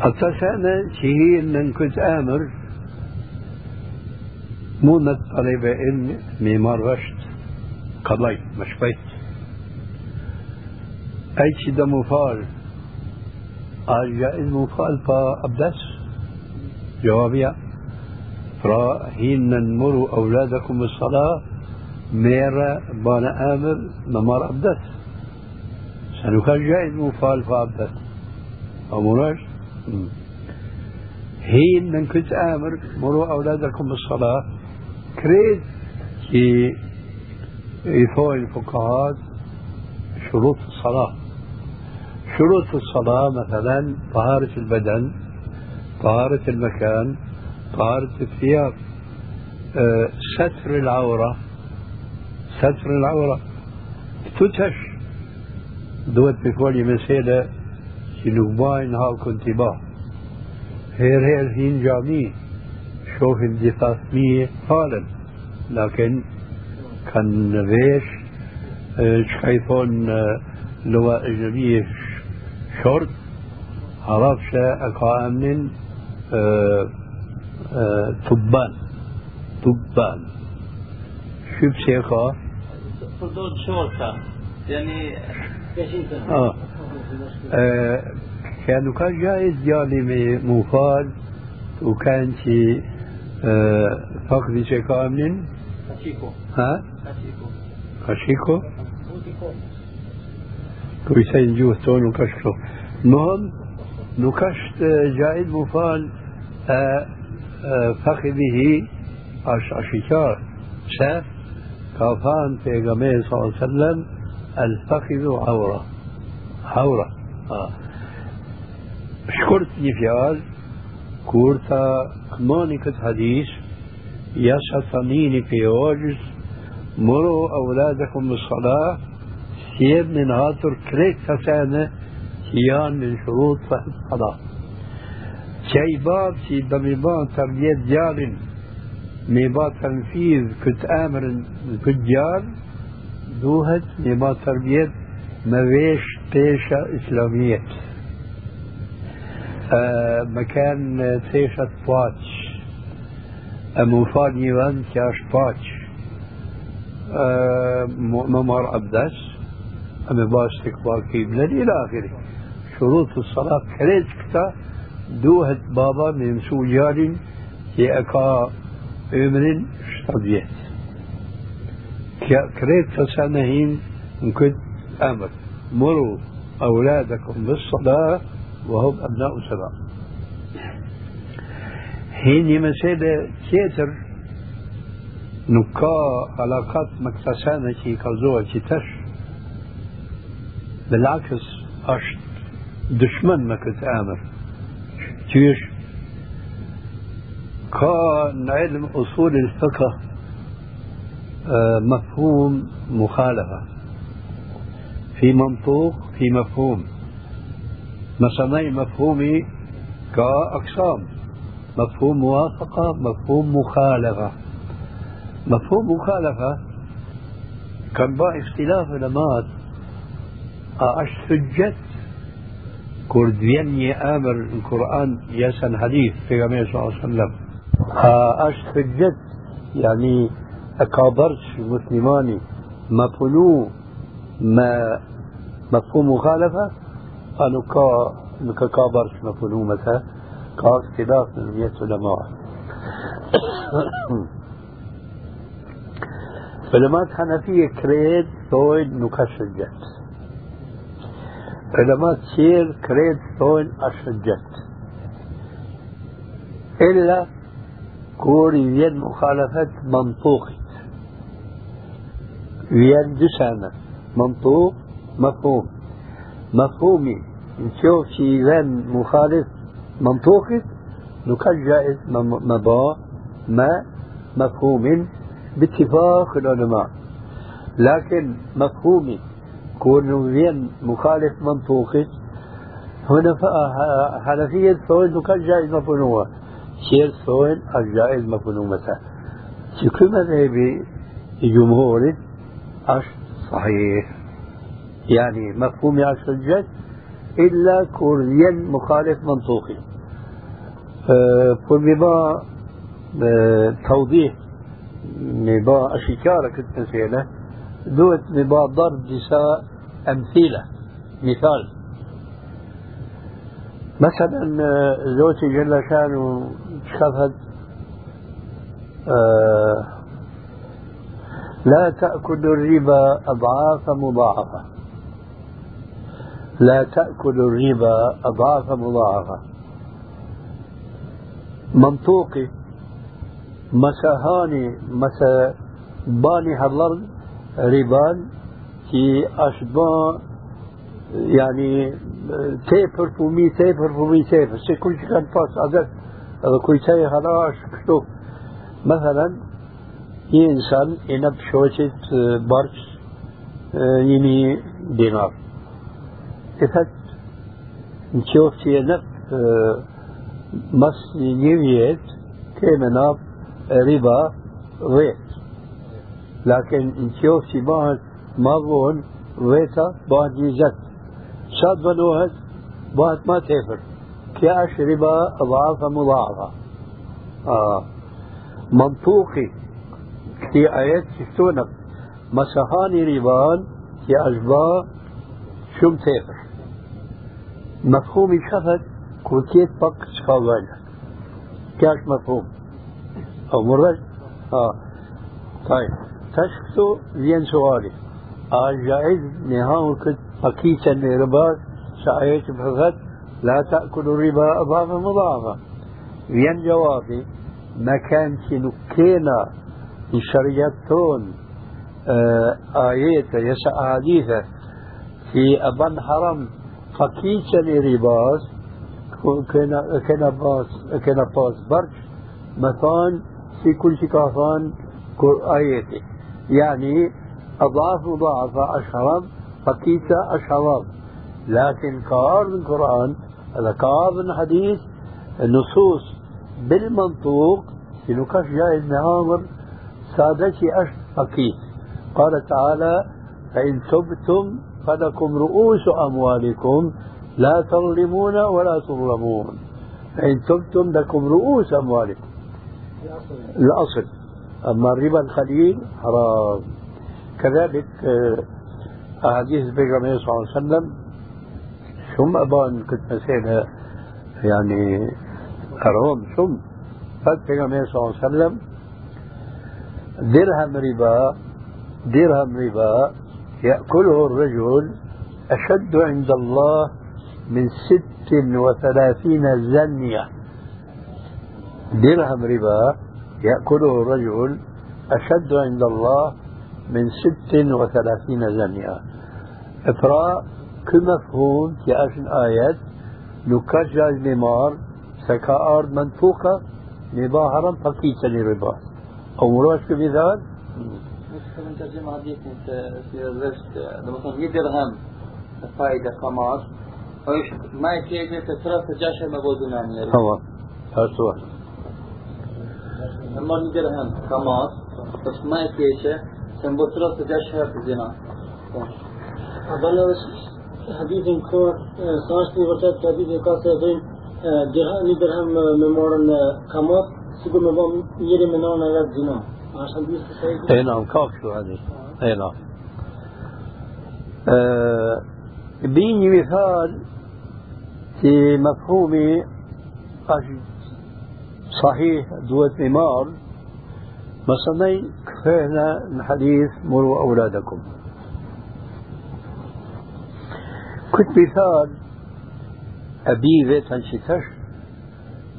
حتى سنة شيء إن كنت آمر. مو طلبة إن ميمار رشد مش بيت أي شيء ده مفال الجائز مفال فأبدس جوابيا فراهين نمر أولادكم بالصلاة ميرا بانا آمر نمر أبدس. سنكون جائز مفال فأبدس أمراش حين من كنت آمر مروا أولادكم بالصلاة. كريت كي يثوي الفقهاء شروط الصلاة. شروط الصلاة مثلا طهارة البدن طهارة المكان طهارة الثياب. أه ستر العورة ستر العورة. تتش دوت بكولي مسألة شنوباين هاو كنتباه هير هير هين جامي شوف الدفاعية حالا لكن كان ريش شايفون لغة أجنبية شرط. عرفش أكا أمن تبان. تبان. شو بسيقا حدود شرطة. يعني آه. آه. كانوا كان جائز يعني مفاد وكان شي آه فقد شي كامل كاشيكو ها؟ كاشيكو كويسين جوه تون وكشكو المهم نكشت جائز مفال آه فخذه أش أشيكار شاف كافان في صلى الله عليه وسلم الفخذ عورة عورة آه. شكرتني فيال كورتا كماني كت حديث يسطنيني في وجز مروا أولادكم بالصلاة سيب من هاتر كريك تسانة كيان من شروط صحة الصلاة شي باب سي دميبان تربية ديال ميبا تنفيذ كت آمر كت ديال دوهت ميبا تربية مويش بيشة إسلامية. آه مكان تيشة باتش مفاد نيوان كاش باتش آه ممر أبدس أما باستك باكي بلد إلى آخره. شروط الصلاة كريت كتا. دوهت بابا من سوجار في أكا أمر شطبيت كريت فسنهين كنت أمر مروا أولادكم بالصلاة وهم أبناء سبع حين مسألة تيتر نكا علاقات مكتسانة كي كي تش بالعكس أشت دشمن ما كنت آمر. تيش كان علم أصول الفقه مفهوم مخالفة. في منطوق في مفهوم. مثلا مفهومي كأقسام. مفهوم موافقة مفهوم مخالفة. مفهوم مخالفة كان با اختلاف لمات أعش حجت كردياني آمر القرآن يسن حديث في صلى الله عليه وسلم. أعش حجت يعني أكابرش المسلماني. ما بلو ما مفهوم مخالفة؟ قالوا كا نكا كابر مفهوم مثلا كا اختلاف من مية علماء علماء حنفية كريد ثوين نكا شجت علماء تشير كريد ثوين أشجت إلا كور ين مخالفة منطوق ين دسانة منطوق مفهوم. مفهومي. نشوف شي ذن مخالف منطوقي نكال جائز مبا ما مفهوم. باتفاق العلماء. لكن مفهومي. كون ذن مخالف منطوقي هنا حنفية ثوين نكال جائز مفهوم شير ثوين الجائز مفهوم شو كل مذهبي جمهوري. أش صحيح. يعني مفهوم يا الجد إلا كوريا مخالف منطوقي. فبما أه توضيح نبا أشكارة كنت نسيلة دوت نبا ضرب نساء أمثلة مثال. مثلا أه، زوجتي جل شأنه شافت أه لا تأكل الربا أضعاف مضاعفة. لا تأكل الربا أضعاف مضاعفة. منطوقي مساهاني مسا باني هالارض ربان في أشباه يعني تيبر فومي تيبر فومي تيبر سي كل شيء كان فاس عدد كل شيء هلاش كتو مثلا إنسان إنب شوشت برش يمي دينار. ثبت نشوف شي نف مس نيويت كيمنا ربا ريت لكن نشوف شي بعد ما بون ريتا بعد يجت شاد بنوهد بعد ما تفر كاش ربا أضعاف مضاعفة آه منطوقي في آيات شفتونا مسهاني ربان في أشباه شم تفر مفهومي شفت كوتيت بق شخوان كاش مفهوم؟ أو مرج آه. طيب. تشكتو زين سؤالي. آه جائز نهاو كت بقيتا رباط سعيت بغد لا تأكل الربا أضعافا مضاعفة ين جوابي. ما كان نكينا الشريعتون آه آيات يسا أحاديثة في أبن حرم فكيشة لرباس كنا كنا باس كنا باس برش مثان في كل شيء كافان آياتي يعني أضعاف مضاعفة أشهر فكيشة أشهر لكن كار من القرآن هذا كار من الحديث النصوص بالمنطوق في نكاش جاي نهامر سادتي أش فكيت قال تعالى فإن تبتم فلكم رؤوس أموالكم لا تظلمون ولا تظلمون. فإن تبتم لكم رؤوس أموالكم. الأصل. أما الربا الخليل حرام. كذلك آه، أحاديث النبي صلى الله عليه وسلم شم أبان كنت نسينا يعني حرام شم. فالنبي صلى الله عليه وسلم درهم ربا درهم ربا يأكله الرجل أشد عند الله من ست وثلاثين زنية. درهم ربا يأكله الرجل أشد عند الله من ست وثلاثين زنية. إفراء كمفهوم في أشن آيات. نكجج نمار سكا أرض منفوقة نباهرا فكيسة لربا أو مروش كمثال من ترجمة حديث في الرشد لما يدرهم فائدة قماش ويش ما يكيد تسرى تجاشر مبوزنان يعني هو هو أما يدرهم قماش بس ما يكيد سنبوسرى تجاشر تزنا أظن hadithin kur sa është i vërtet që hadithi ka se dhejnë dirham, një dirham me morën kamat, اي نعم كاف شو هذه. اي نعم. بيني مثال في مفهومي صحيح دوت إمار مثلا كفينا الحديث مروا أولادكم. كنت مثال أبي تنشتش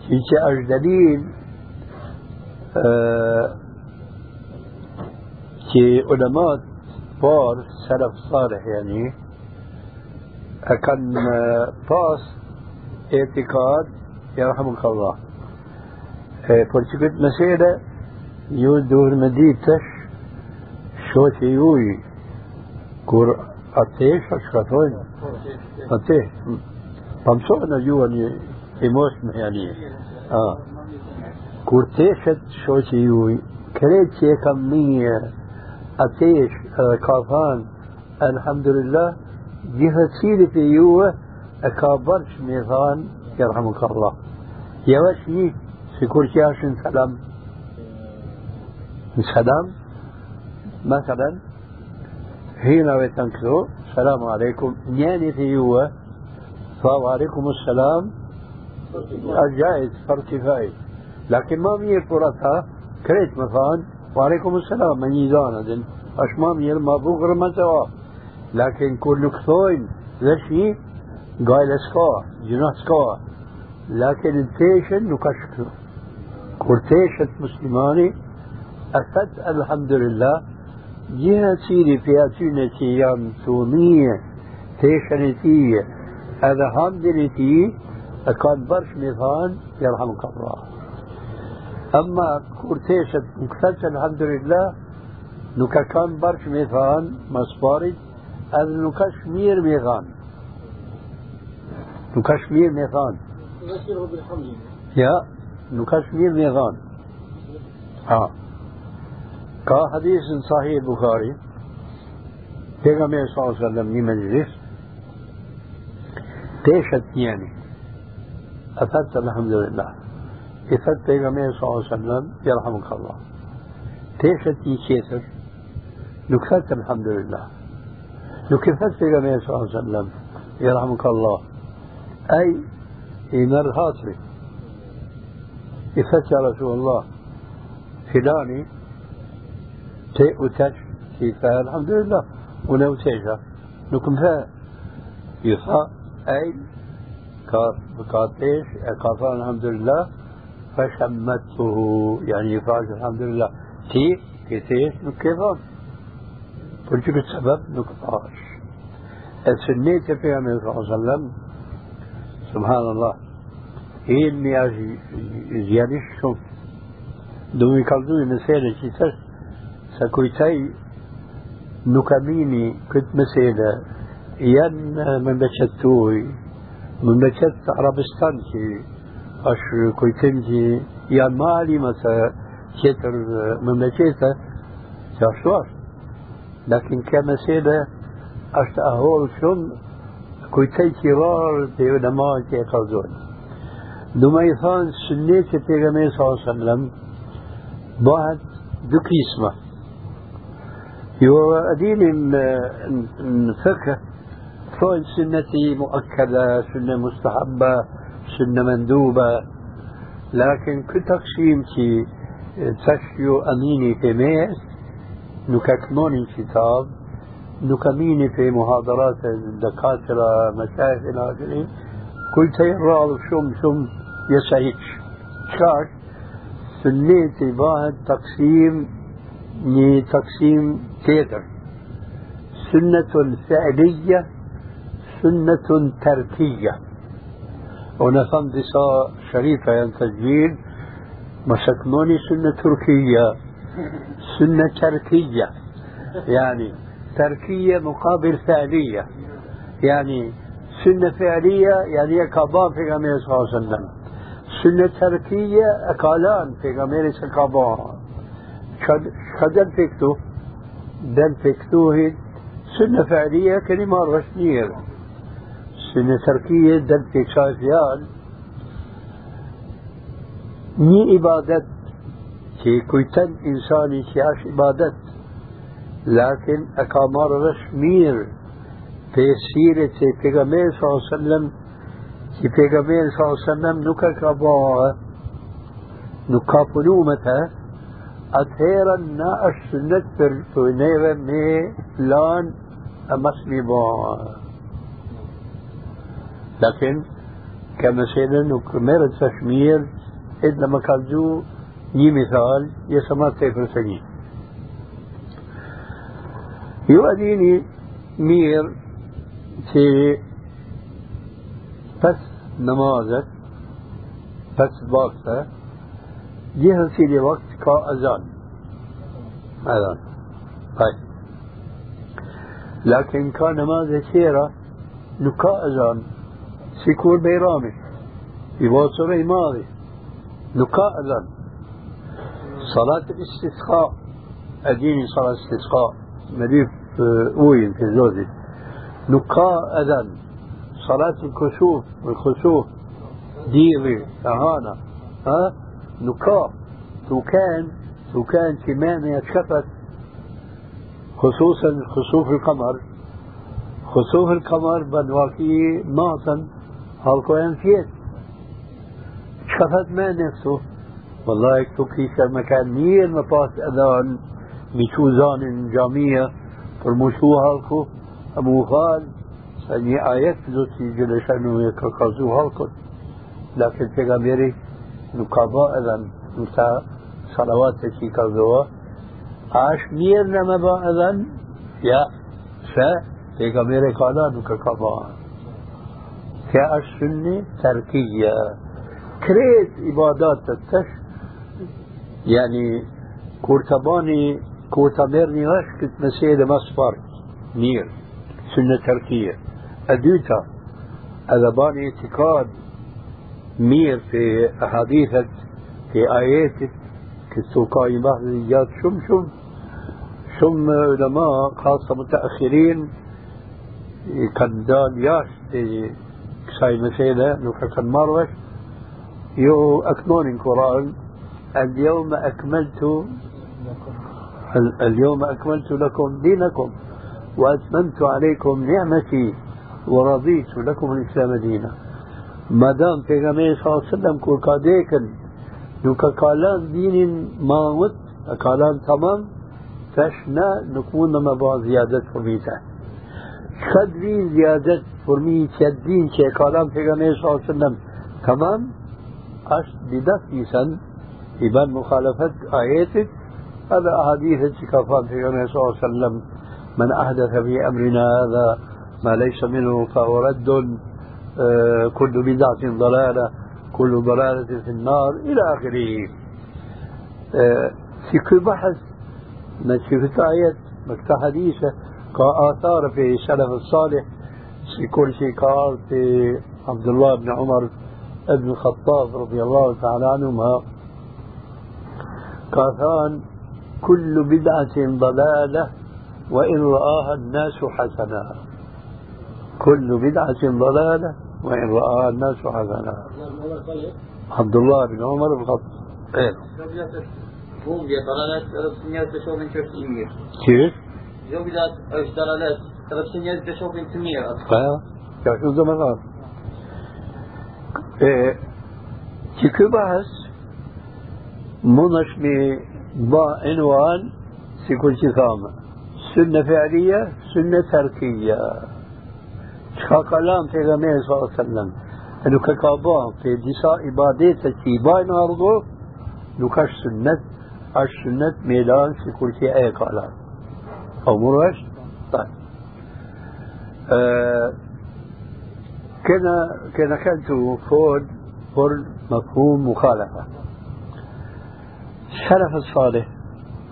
شيء أش دليل آه كي علماء بار سلف صالح يعني كان باس اعتقاد يرحمك الله për që këtë mesele ju duhet me ditësh shoqe juj kur atesh a shkatojnë atesh pa mësojnë në juha një i mosh e për juve e ka bërsh me thanë jërhamuk Allah javash një sikur që është në salam në salam مثلا هنا وتنكرو السلام عليكم نياني في يوه وعليكم السلام الجائز كفاية لكن ما مير فرصها كريت مثلا وعليكم السلام من يزانا دن اش ما ما بغر ما سوا لكن كل نكثوين ذا شيء قايل اسكوا جناح سكوا لكن التيشن نكشكو كورتيشة مسلماني أفت الحمد لله جهة سيري في أتونة يام ثونية تيشنتية هذا هامدنتي كان برش مثان يرحمك الله أما كورتيشة مكتسة الحمد لله نكا كان برش مثان مصبارج هذا نكاش مير ميغان. مير ميغان. نذكره بالحمد يا نكشمير ميغان. ها كا حديث صحيح البخاري پیغمبر صلی الله علیه وسلم نی مجلس تيشت يعني أفدت الحمد لله إفدت پیغمبر صلی الله علیه وسلم يرحمك الله تيشت يشيتر نكفت الحمد لله نكفت پیغمبر صلی الله علیه وسلم يرحمك الله أي هاتري إفت يا رسول الله فلاني تي وتش كيف الحمد لله ونو تيجا نكم فا يفا أي كاتيش كافان الحمد لله فشمته يعني يفاش الحمد لله. تي كيتيش نكيفان قلت لك السبب نكفاش السنية في النبي صلى الله عليه وسلم. سبحان الله. është zjarisht shumë. Do më i kaldu i mesele që i thash, sa kujtaj nuk amini këtë mesele, janë اش كويتم جي يا مالي مسا كتر مملكتا شاشوار لكن كما سيدا اش تأهول شم كويتم جي رار تي علماء تي قضون دو ما يثان سنة تي پیغمي صلى الله عليه وسلم باحت دو قسمة يو اديم من فقه سنة مؤكدة سنة مستحبة سنة مندوبة. لكن كل تقسيم تي تشيو أميني في ميس نكتمون كتاب نكميني في محاضرات الدكاترة مشايخ إلى آخره كل تيرال شم شم يسعيك شاك سنيتي بعد تقسيم ني تقسيم تيتر. سنة فعلية سنة تركية. ونفهم دسا شريفة ين تسجيل مسكنوني سنة تركية سنة تركية يعني تركية مقابل فعلية يعني سنة فعلية يعني كبار في غمير صلى الله عليه وسلم. سنة تركية أكالان في غمير سكابار شدن فيكتو دن فيكتو هي سنة فعلية كلمة رسمية سنة تركية دل في شايفيان ني عبادت كي كويتن إنساني كياش عبادت. لكن أكامار رشمير في سيرة پیغمبر صلى الله عليه وسلم. كي پیغمبر صلى الله عليه وسلم نكا كبا نكا پنومتا أتهيرا نا السنة پر تو نيوه مي فلان أمسلي با لكن كمثلا نكمل تشمير إذ لما كان جو ني مثال يسمى سيفر سجين يؤديني مير في بس نمازك بس باكسة جهة في وقت كأذان أذان. طيب. لكن كان نماز سيرة نكا أذان. سيكون بيرامي يواصل ماضي نكا أذان صلاة الاستسقاء أديني صلاة الاستسقاء مليف أوين في زوجي نكا أذان صلاة الكسوف والخسوف ديري أهانا ها نكا توكان توكان كمان يتشفت خصوصا خسوف القمر خسوف القمر بنواكي معصن هالكو ينفيت شفت ما نفسه. والله يكتب في مكان مير مفاس أذان ميشوزان جامية فرموشو هالكو أبو خال سني آيات زوتي جلشانو يكرقزو هالكو لكن پیغمبری نكابا أذن نتا صلوات تشي كذوا عاش مير لما با أذن يا سا پیغمبر قالا نكابا كأش سنة تركية كريت عبادات تتش يعني كورتباني كورتبيرني واش كنت مسيدة مصفر نير سنة تركية أدوتا أذباني اعتقاد مير في أحاديثك في آياتك كنتو قائمة رجال شم شم شم علماء خاصة متأخرين كان دان ياش في كساي مسيدة نوكا مروش يو أكمون القرآن اليوم أكملت اليوم أكملت لكم دينكم وأتممت عليكم نعمتي ورضيت لكم الإسلام دينا. ما دام پیغمبر صلی الله علیه وسلم کو کا دیکن نو کا کالان دین ماوت کالان تمام فشنا نكون ما با زيادة فرميتا خدري زيادة فرمي تدين شيء كلام پیغمبر صلى الله عليه وسلم. تمام؟ أش بدف يسن يبان مخالفة آياتك هذا أحاديث كفان في صلى الله عليه وسلم. من أحدث في أمرنا هذا ما ليس منه فهو رد. كل بدعة ضلالة كل ضلالة في النار. إلى آخره. في كل بحث نشوف آيات مكتا حديثة كآثار في السلف الصالح في كل شيء قال في عبد الله بن عمر ابن الخطاب رضي الله تعالى عنهما كاثان كل بدعة ضلالة وإن رآها الناس حسنا كل بدعة ضلالة وإن رآها الناس حسنا عبد الله بن عمر بن الخطاب إيه. Bugje dalalet edhe pse njerëzit e shohin që është i mirë. كيف؟ Jo bidat është dalalet edhe pse njerëzit e shohin të mirë atë. ها كيف شو زمان إيه كي بحث منش با عنوان في كل شيء ثامة سنة فعلية سنة تركية شخا كلام في غمية صلى الله عليه وسلم انه ككابان في دساء عبادات كي باين ارضو نكاش سنة اش سنة ميلان في كل شيء أو مرش طيب. آه كنا كنا كنت فود فور مفهوم مخالفة. السلف الصالح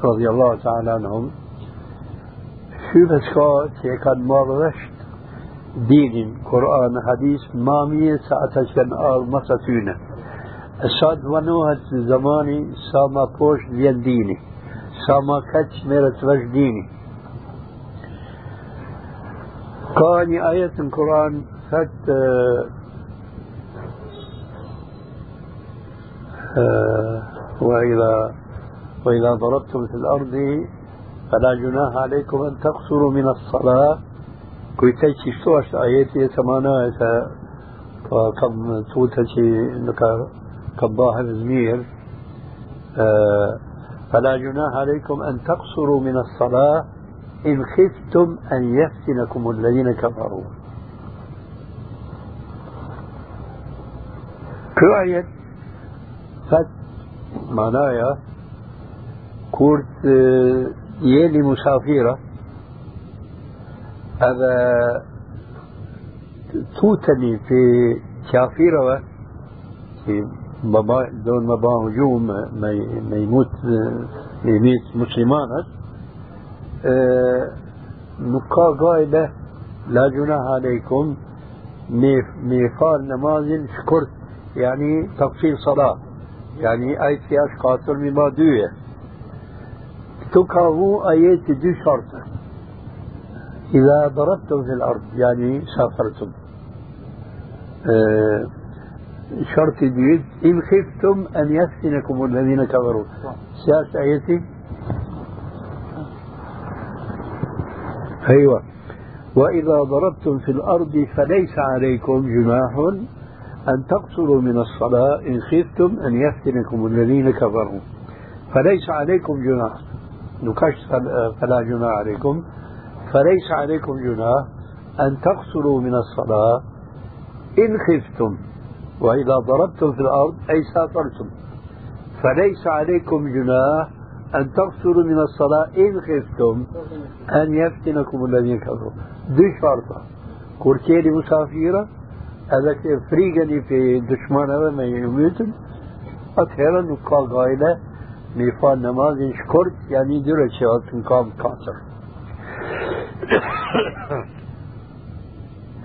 رضي الله تعالى عنهم شو بس كان مرشت دين قرآن حديث مامية ساعة كان آر مصاتونة الصاد ونوها زماني ساما بوش دين ديني ساما كتش ميرت وش ديني. كان آية القرآن فت آه، وإذا وإذا ضربتم في الأرض فلا جناح عليكم أن تقصروا من الصلاة. كويتي شو آياتي سمانا كم توتا شي كباه زمير آه، فلا جناح عليكم أن تقصروا من الصلاة. إن خفتم أن يفتنكم الذين كفروا. كل آية فت معناها كورت آه، يلي مسافرة هذا توتني في كافيرة في بابا دون بابا هجوم ما يموت يميت مسلمان نقا قايلة لا جناح عليكم ميقال نماز شكرت يعني تفصيل صلاة يعني أي سياش قاتل مما دوية تكاهو آيات دو شرطة إذا ضربتم في الأرض يعني سافرتم أه شرط جديد إن خفتم أن يفتنكم الذين كفروا سياسة آيتي أيوة. وإذا ضربتم في الأرض فليس عليكم جناح أن تقصروا من الصلاة. إن خفتم أن يفتنكم الذين كفروا. فليس عليكم جناح. نكش فلا جناح عليكم. فليس عليكم جناح أن تقصروا من الصلاة. إن خفتم. وإذا ضربتم في الأرض أي سافرتم فليس عليكم جناح أن تقصروا من الصلاة إن خفتم أن يفتنكم الذين كفروا. دي شرطة كورتيلي مسافرة هذا فريقني في دشمان هذا ما يموتن. أتهرا نقال غايلة ميفان نماز شكرت يعني درجة نقام كاسر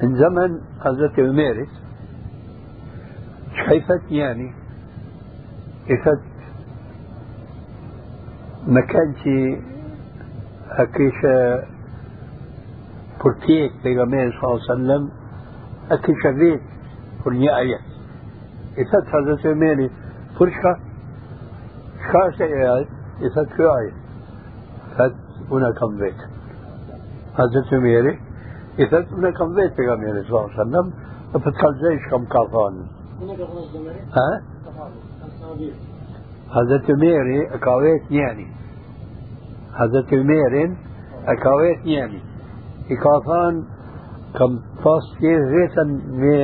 من زمن حضرت عمير شايفت يعني كانش أكيش بورتيك بيغمبر صلى الله عليه وسلم أكيش بيت فرنيا آية إفت حضرت عمير فرشكا شكا شيء إفت كو آية فت هنا كم بيت حضرت عمير إفت هنا كم بيت بيغمبر صلى الله عليه وسلم فتقل زيش كم كافان ها؟ حضرت عمر اكاويت يعني حضرت عمر اكاويت يعني ikafan kam pas tjerë vetën me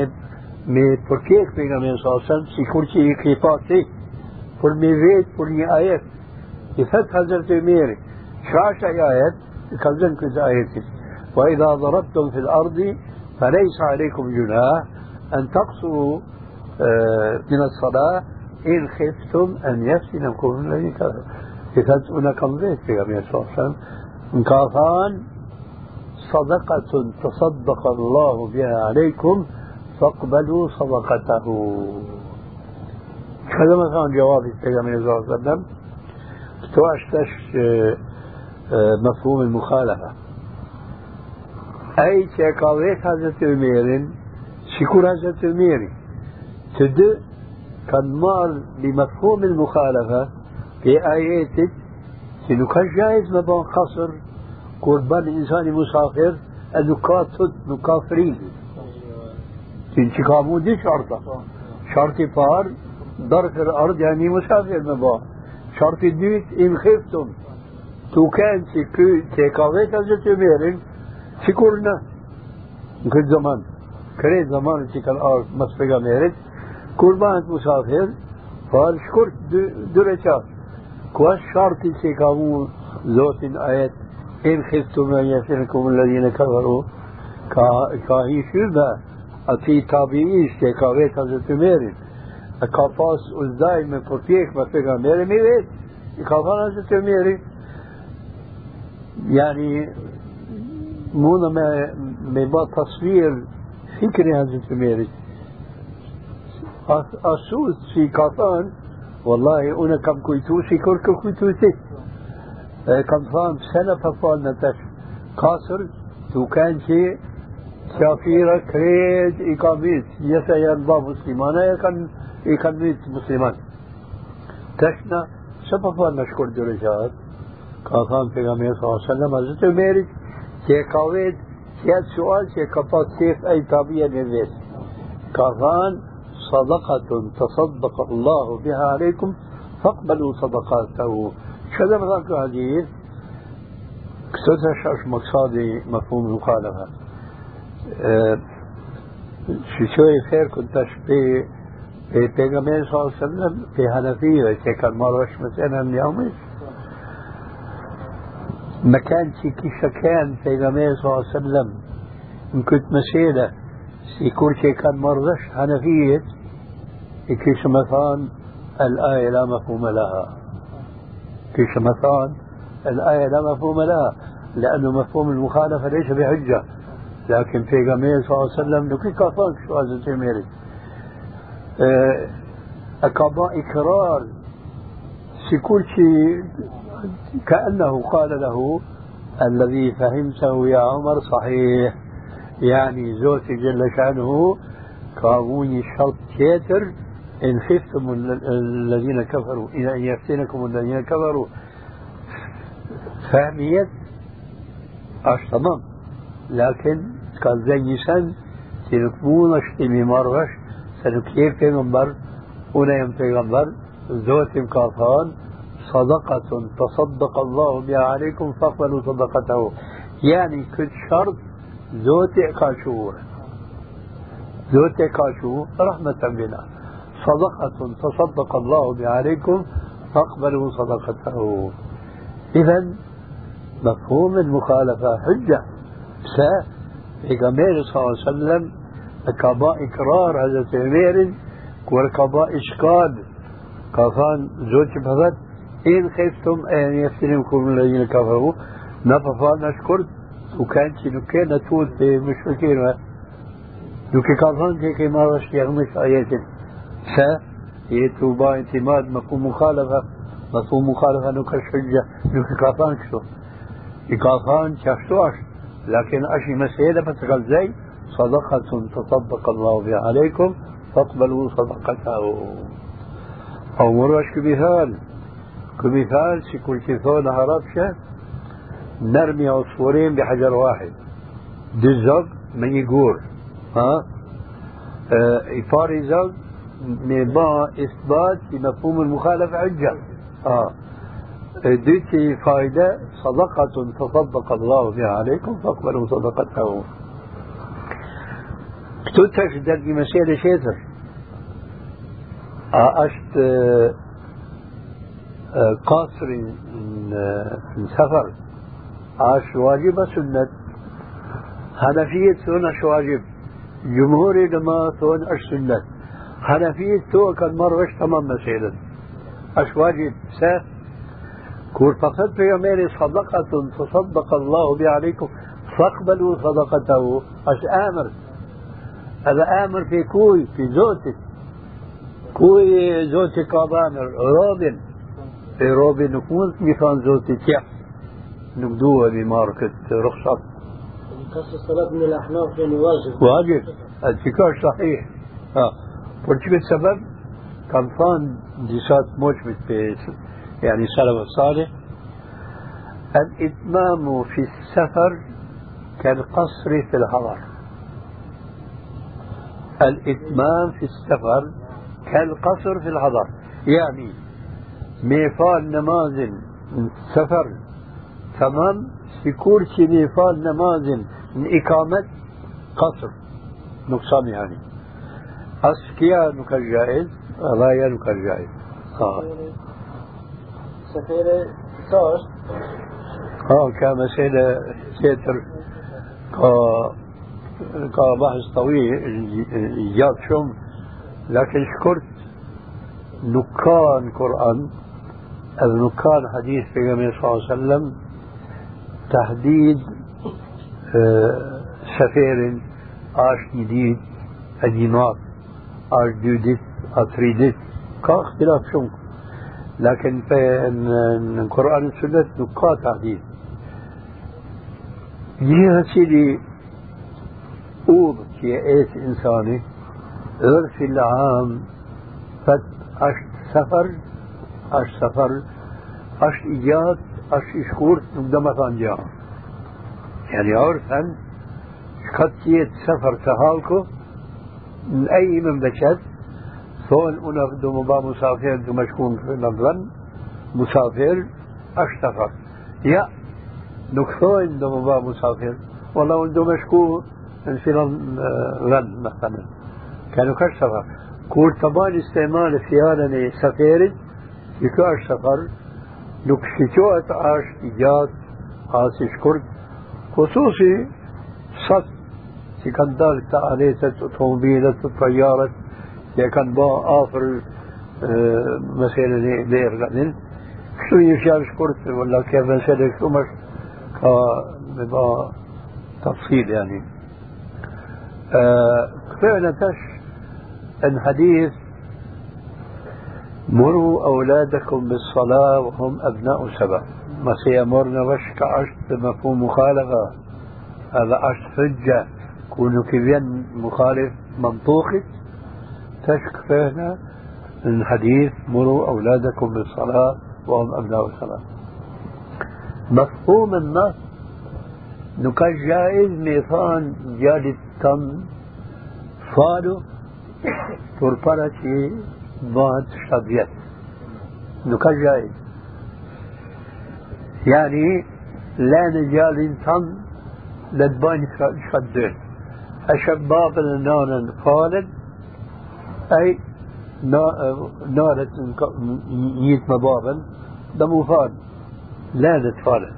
me përkek për nga me sasën, si kur që i ke pa ti, për me vetë për një ajet. I thët Hazret Umeri, çka është ai ajet? Ka zënë këtë ajetit. وإذا ضربتم في الأرض فليس عليكم جناح أن تقصروا من الصلاة إن خفتم أن يفتنكم الذي كفر أنا كم بيت في غمية صلى الله عليه وسلم. كافان صدقة تصدق الله بها عليكم فاقبلوا صدقته. هذا كان جواب النبي صلى الله عليه وسلم. تواشتش مفهوم المخالفة. أي تكاويت هذا تمير شكور هذا تميري تد كان مال بمفهوم المخالفة في آيات إنه كان جائز مبان قصر قربان الإنسان مسافر أنه كاتد مكافرين تنشي كامو دي شرطة شرطي بار ضرب الأرض يعني مسافر مبان. شرطي ديت إن خفتم. تو كان تكاويت هذا تميرن شكرنا كل زمان. كريت زمان تكال الأرض مسفقة ميرت قربان مسافر قال شكرت دو ركعات كواش شرطي سيكامو زوت آيات إن خفتم أن يفتنكم الذين كفروا كاهي شربة أتي تابعيش كاويت حضرت ميرين ka pas uzdaj me përpjek me pejgamberi mi vet i ka thënë se të miri yani mundë me me bë tasvir fikrin e E që Kafira krejt i ka vit, jese janë ba muslimane, e kanë i kanë vit musliman. Tashna, se pa fa në shkur dy rëgjahat, ka thamë për nga mirë s.a.s. Hazreti Umerit, që e ka vetë, që jetë sual që e ka pas sef e i tabija në vetë. Ka thanë, صدقة تصدق الله بها عليكم فاقبلوا صدقاته. ما ذاك الحديث كتبت شاش مقصادي مفهوم المخالفة. شو شوي خير كنت في في پیغمبر صلى الله عليه وسلم في حنفية كان مرش مثلا يومي مكان شي كيشا كان پیغمبر صلى الله عليه وسلم إن كنت مسيلة يكون شي كان مرش حنفية كيش مثلا الآية لا مفهوم لها. كيش مثلا الآية لا مفهوم لها لأنه مفهوم المخالفة ليس بحجة. لكن في جميع صلى الله عليه وسلم لكي كافان شو هذا تيميري أكابا إكرار كل شيء كأنه قال له الذي فهمته يا عمر صحيح. يعني زوجي جل شأنه كابوني شرط كيتر إن خفتم الذين كفروا إلى أن يفتنكم الذين كفروا. فهميت أش تمام. لكن قال زي سن سنكمونش تمي مرغش سنكيف پیغمبر ونيم پیغمبر زوت كافان صدقة تصدق الله بها عليكم فاقبلوا صدقته. يعني كل شرط زوت كاشور زوت كاشور رحمة بنا صدقة تصدق الله بها عليكم فاقبلوا صدقته. إذا مفهوم المخالفة حجة. س پیغمبر صلى الله عليه وسلم كبا إقرار حضرت عمير والكبا إشكال كفان زوج فقط إن خفتم أن يفتنكم الذين كفروا نففا نشكر وكان نكي نتوت بمشركين نكي كفان كي ما رش يغمش آيات س يتوبا اعتماد مفهوم مخالفة مفهوم مخالفة نكش حجة نكش كافان شو. إكافان شفتوش لكن أشي مسألة بتقل زي صدقة تصدق الله بها عليكم فاقبلوا صدقته أو مروش كمثال كمثال سيكون كثون هربشة نرمي عصفورين بحجر واحد. دزق من يقول ها؟ آه إفاري زوج با إثبات مفهوم المخالفة حجة آه. ديتي فائدة صدقة تصدق الله بها عليكم فاقبلوا صدقته. كتوتك درجة مسيرة شيتر أشت قاصر سفر. عاش واجب سنة. حنفية سنة واجب. جمهور لما ثون أش سنة. حنفية تو كان مرة تمام مسيرة أش واجب سا كور فقط في يومين صدقة تصدق الله بها عليكم. فاقبلوا صدقته. أش آمر. هذا آمر في كوي في زوتك كوي زوتي كابامر روبن في روبن نكون ميخان زوتي تيح نقدوها بماركة رخصة. قصة الصلاة من الأحناف يعني واجب. واجب. الفكار صحيح. آه. ولكن السبب؟ كان فان ديسات موجبت يعني سلف الصالح الإتمام في السفر كالقصر في الحضر الإتمام في السفر كالقصر في الحضر يعني ميفال نمازن سفر تمام؟ سيكور شي ميفال نمازن إقامة قصر. نقصان يعني. أسكيا نكر جائز؟ غاية نكر جائز؟ آه. سفيرة صار آه كمسألة تيتر كا كا بحث طويل جاب شم. لكن شكرت نكان قرآن أو نكان حديث في النبي صلى الله عليه وسلم تحديد آه سفير عاش جديد الدينار أو دو ديت أو ثري ديت كا اختلاف شنك لكن في القرآن والسنة نقاط تعديل جهة سيدي مفقود يأس إنساني عرف العام فت أشت سفر أشت سفر أشت إيجاد أشت إشكورت نقدم طنجا يعني عرفا قد سفر تهالكو أي مملكة ثون أنا دو مبا مسافر في لندن مسافر أشتغل. يا نكثوين دو مبا مسافر والله دو مشكون في لندن مثلا. كانوا كشتغل كور طبعا استعمال خيالا سفير يكو أشتغل. نكشتوت عاش إيجاد عاش كرد خصوصي صد كان دار تعاليت أوتومبيلات الطيارة كان با آفر مثلا لير لأنين شو يشارش كرت ولا كيف مثلا شو مش كا تفصيل يعني. فعلا تش الحديث مروا أولادكم بالصلاة وهم أبناء سبع؟ ما سيأمرنا وش كعشت مفهوم مخالفة. هذا عشت حجة. كونوا كبيان مخالف منطوقي. تشك فينا الحديث مروا أولادكم بالصلاة وهم أبناء الصلاة. مفهوم النص نكاش جائز ميثان جالي التم فالو تربرتي بعد شبيت. نكاش جائز. يعني لا نجال تم لدبان شدين. الشباب النار خالد أي نارة يت مبابا ده مفال لا نتفال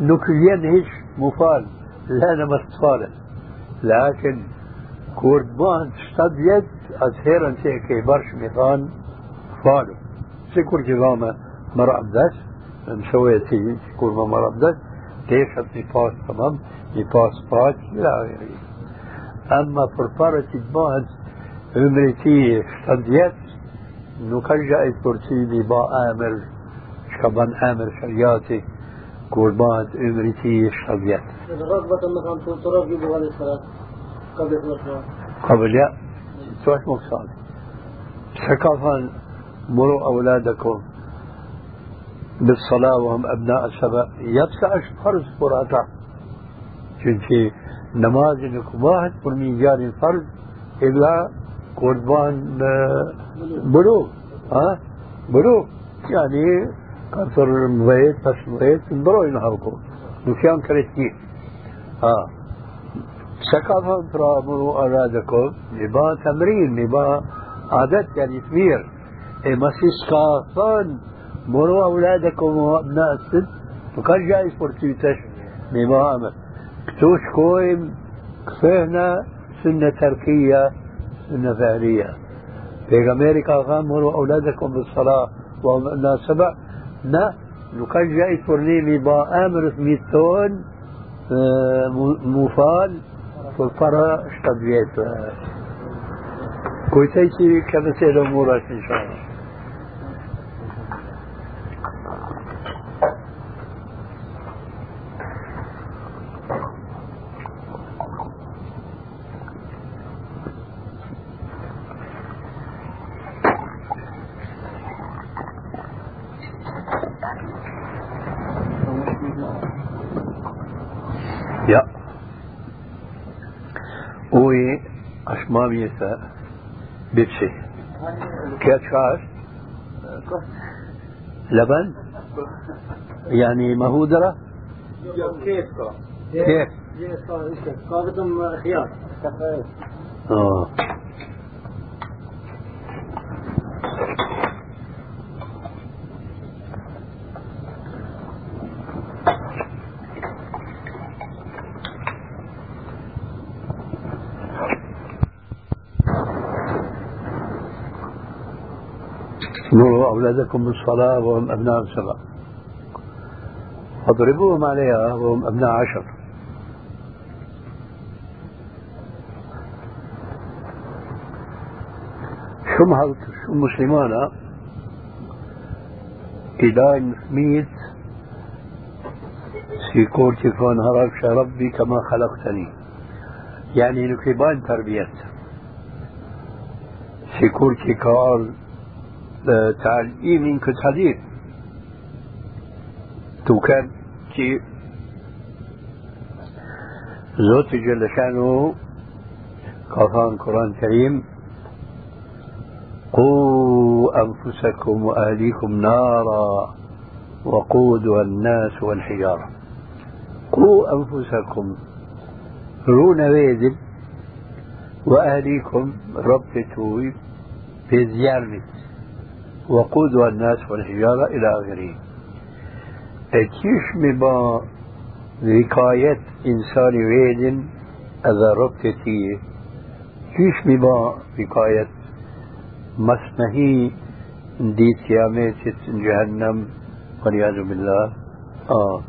نكلين هيش مفال لا نمستفال لكن كوردبان تستبيد أزهيرا سيكي برش ميثان فالو سيكور جغامة مرأة بدس مسويتي كور مرأة بدس تيشت نفاس تمام؟ نفاس باش إلى آخره أما فرفارة بعد عمرتي اشتديت نكجأ الكرسي با آمر شكبان آمر شرياتي رغبة مثلا ترغب هذه الصلاة. قبل الصلاة. قبل يا؟ توش مقصاد ثقافا مروا أولادكم بالصلاة وهم أبناء السبع يبسع فرض قراءة çünkü kubahat kurmi yani farz إلا قربان بلوغ ها بلوغ. يعني كثر مبيت بس مبيت برو ينهركم نكيان كريتي ها. ثقافة ترامروا أرادكم نبا تمرين نبا عادات يعني كبير إما سيسكافان مروا أولادكم وأبناء السن وكان جاي فرتيتش نبا أمر كتوش كويم كفهنا سنة تركية سنة فعلية في أمريكا غامروا أولادكم بالصلاة وهم الناس سبع. نا لكان جاي تورنيمي با أمر ميتون آه، مفال فالفرا اشتبيت. كويتيتي كمثل أمورات إن شاء الله أشمامية بيبسي. كيف شاش لبن؟ يعني مهودرة؟ كيف كيف خيار آه. مروا أولادكم بالصلاة وهم أبناء سبع فاضربوهم عليها وهم أبناء عشر. شو مهلت شو مسلمانا إلى ميت. سيكورتي فان هرقش ربي كما خلقتني. يعني نكيبان تربية سيكور كي قال تعليم كت حديث تو كان كي زوت جل شانه قرآن قرآن كريم. قوا أنفسكم وأهليكم نارا وقودها الناس والحجارة. قوا أنفسكم. رون ويدل وأهليكم ربطتوا في وقودها الناس والحجارة إلى آخره. كيش مبا وقاية إنسان ويدن إذا ربطتي كيش مبا وقاية مسنهي ديت ياميت جهنم والعياذ بالله. آه.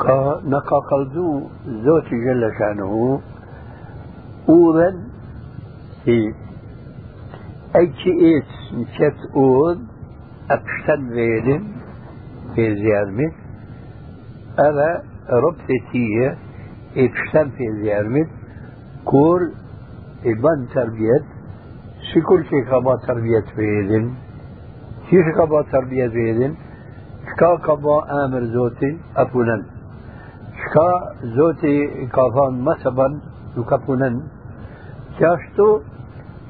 ka në ka kaldu Zoti Gjelle Shanuhu udhen në qëtë udh e pështën vedin për zjarmit edhe robët e tije e pështën për zjarmit kur i ban tërbjet sikur që i ka ba tërbjet vedin që ka ba tërbjet vedin shka ka ba amër Zotin apunan shka zoti ka thonë më së bën nuk ka punën që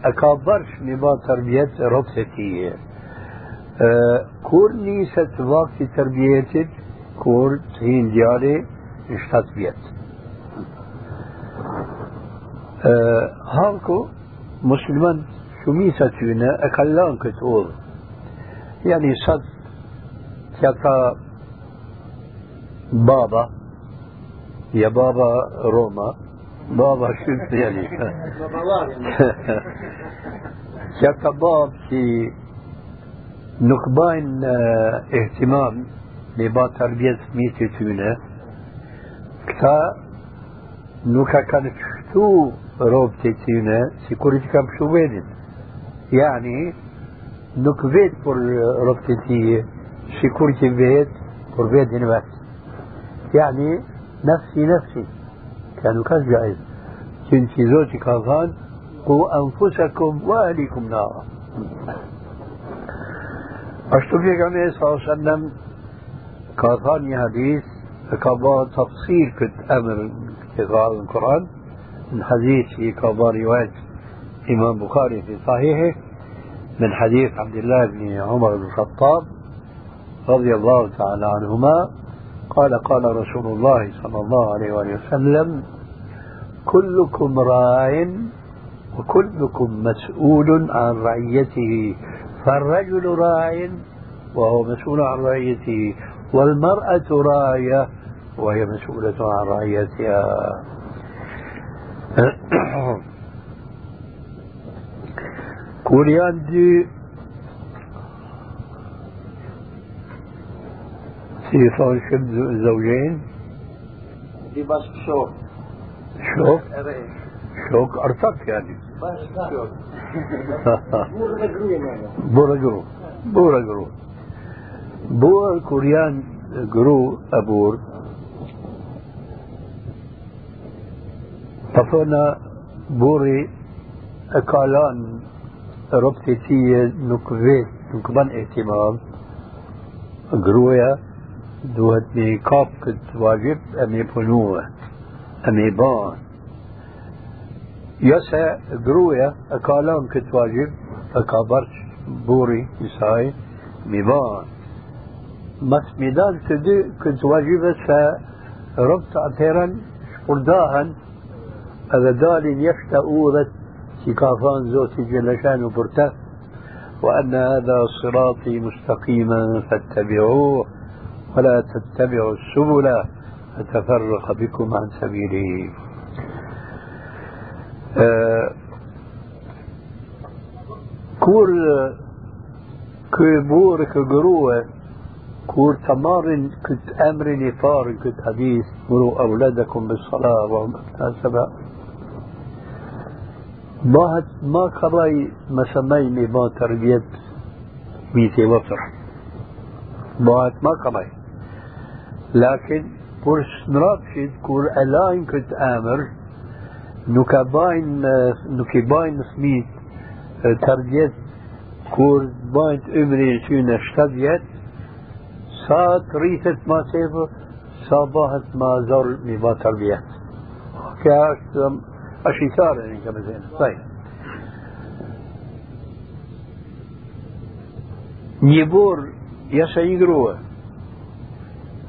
اكبرش نما تربيت ركتي أه، كور نيست وقت تربيت كور تين دياري اشتات بيت. أه، هاكو مسلمان شو ميسا تينا أكلان كتور. يعني صد كتا بابا يا بابا روما. بابا شو يعني؟ يا كباب في نكباين اهتمام لبا تربية ميتي تونة. كتا نوكا كانت شتو روبتي تونة سيكوريتي كان شو بيدن يعني نكبيت بور روبتي تي سيكوريتي بيت بور بس يعني نفسي نفسي كان جائز كنت زوجي كافان قوا أنفسكم وأهليكم نارا. أشتو في صلى الله عليه وسلم كافان حديث كابا تفصيل كنت أمر كتاب القرآن. من حديث في كابا رواية إمام بخاري في صحيحه. من حديث عبد الله بن عمر بن الخطاب رضي الله تعالى عنهما قال قال رسول الله صلى الله عليه وآله وسلم كلكم راع وكلكم مسؤول عن رعيته. فالرجل راع وهو مسؤول عن رعيته والمرأة راية وهي مسؤولة عن رعيتها. كوريان دي تليفون شب زوجين. دي بس شوك؟ شوك شوك أرتك يعني. بورا جرو. بورا جرو. بور كوريان جرو أبور. طفنا بوري أكالان ربطتي نكفيت نكبان اهتمام. جرويا دوت ني كاب كت واجب أمي بنوه أمي با يسع دروية أكالان كت واجب أكابرش بوري إساي ميبان مس ميدان تدي كت واجب سا ربط عطيران شقرداهن أذا دال يشتا أورت سكافان زوتي جلشان برته وأن هذا صراطي مستقيما فاتبعوه. ولا تتبعوا السبل فتفرق بكم عن سبيله آه كور كبور كجروة كور تمار كنت أمر نفار كنت حديث مروا أولادكم بالصلاة وهم سبع. ما ما كراي ما سميني ما تربية ميتي وفر. ما ما لكن كور سنرابشد كور ألاين كنت آمر e që në 7 vjet sa të rritet ma tepër sa bëhet ma zor mi ba tërbjet kjo është është i thare një këmë zenë طيب burr jashtë një grua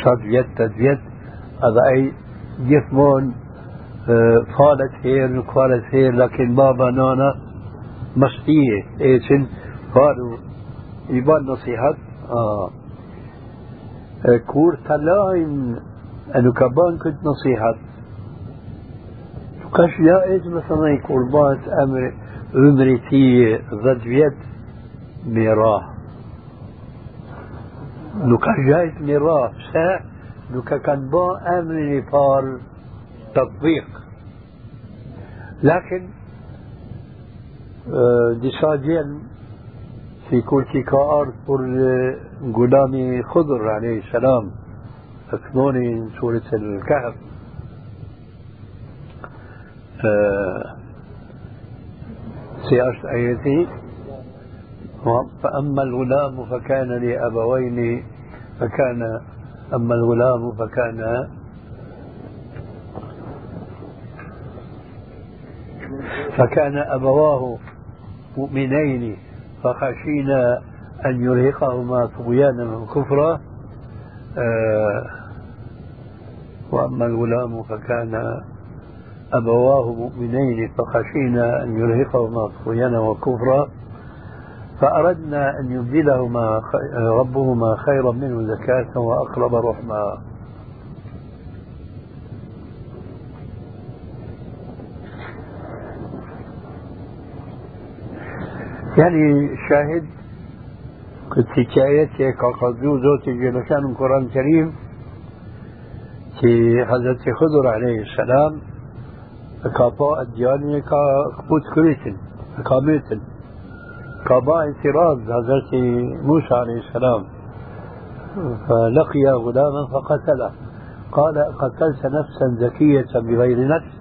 شتاد ويت تد ويت هذا أي جثمون فالت هير نقالت هير لكن بابا نانا مستيه ايشن قالوا يبان نصيحة آه. كور تلاين انو كبان كنت نصيحة كاش جائز مثلا قربات أمر عمري في ضد يد ميراه نوكا جايز ميراه سا نوكا كان با أمر نفال تطبيق لكن disa gjen si kur që ka ardhë për ngulami Khudr a.s. e kënoni në surit e l-Kahf si është ajeti فأما الغلام فكان لأبوين فكان أما الغلام فكان فكان أبواه مؤمنين فخشينا أن يرهقهما طغيانا وكفرا. آه وأما الغلام فكان أبواه مؤمنين فخشينا أن يرهقهما طغيانا وكفرا. فأردنا أن يبدلهما ربهما خيرا منه زكاة وأقرب رحما يعني شاهد كنت حكاية كقضيو زوتي جلسان القرآن الكريم في حضرت خضر عليه السلام كابا الدياني كبوت كريتن كاميتن كابا اعتراض حضرت موسى عليه السلام. فلقي غلاما فقتله. قال قتلت نفسا زكية بغير نفس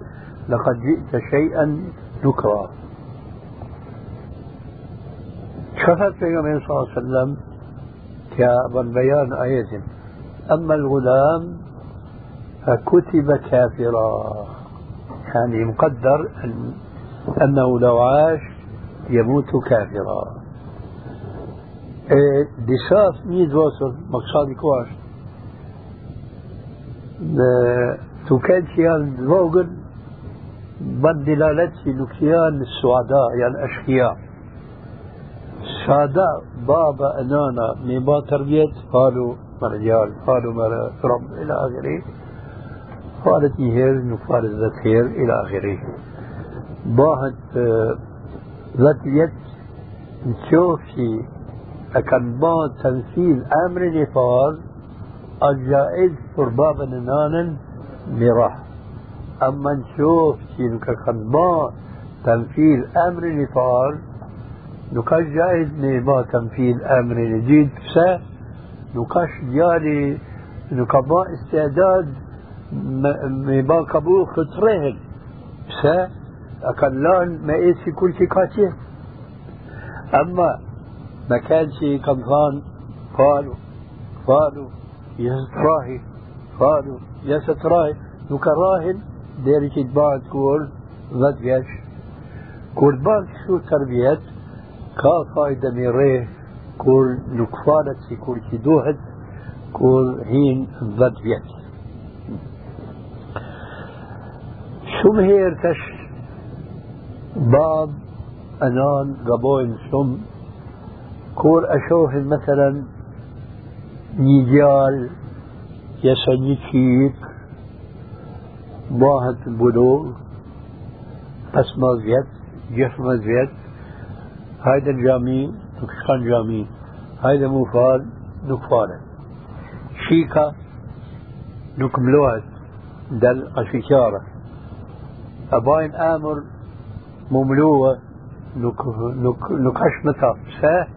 لقد جئت شيئا نكرا. شفت النبي صلى الله عليه وسلم كبيان آية أما الغلام فكتب كافرا. يعني مقدر أن أنه لو عاش يموت كافرا. دشاف ميد وصل مقصادي كواش. تو كان شيان فوقل بدلالتي لكيان السعداء يعني أشقياء. سادة بابا أنانا ميبا تربيت قالوا مرجال قالوا رب إلى آخره. قالت يهير نقال ذات خير إلى آخره. باهت ذات يد نشوف شيء أكن با تنفيذ أمر نفاذ الجائز في باب نانا مراح أما نشوف شيء كان با تنفيذ أمر نفاذ نكاش جائز ما تنفيذ أمر جديد سا نكاش جاري نكبا استعداد ما قبول خطرهن سا أكلان ما إيسي كل شيء كاتيه أما ما كان شيء كمثان قالوا قالوا يا ستراهي قالوا يا ستراهي نكراهن ديري تبعد كول ذات جاش كل بعد شو ka fajda mi re kur nuk falet si kur që duhet kur hin 10 vjet shumë herë anan gabojnë shumë kur e shohin مثلا jesa një qik bëhet bulog بس ما زيت جف ما زيت. هيدا الجامي نكشخان جامي. هيدا مفال نكفالة. شيكا نكملوها دل أشيكارة. أباين آمر مملوة نك نك نكشمتا سه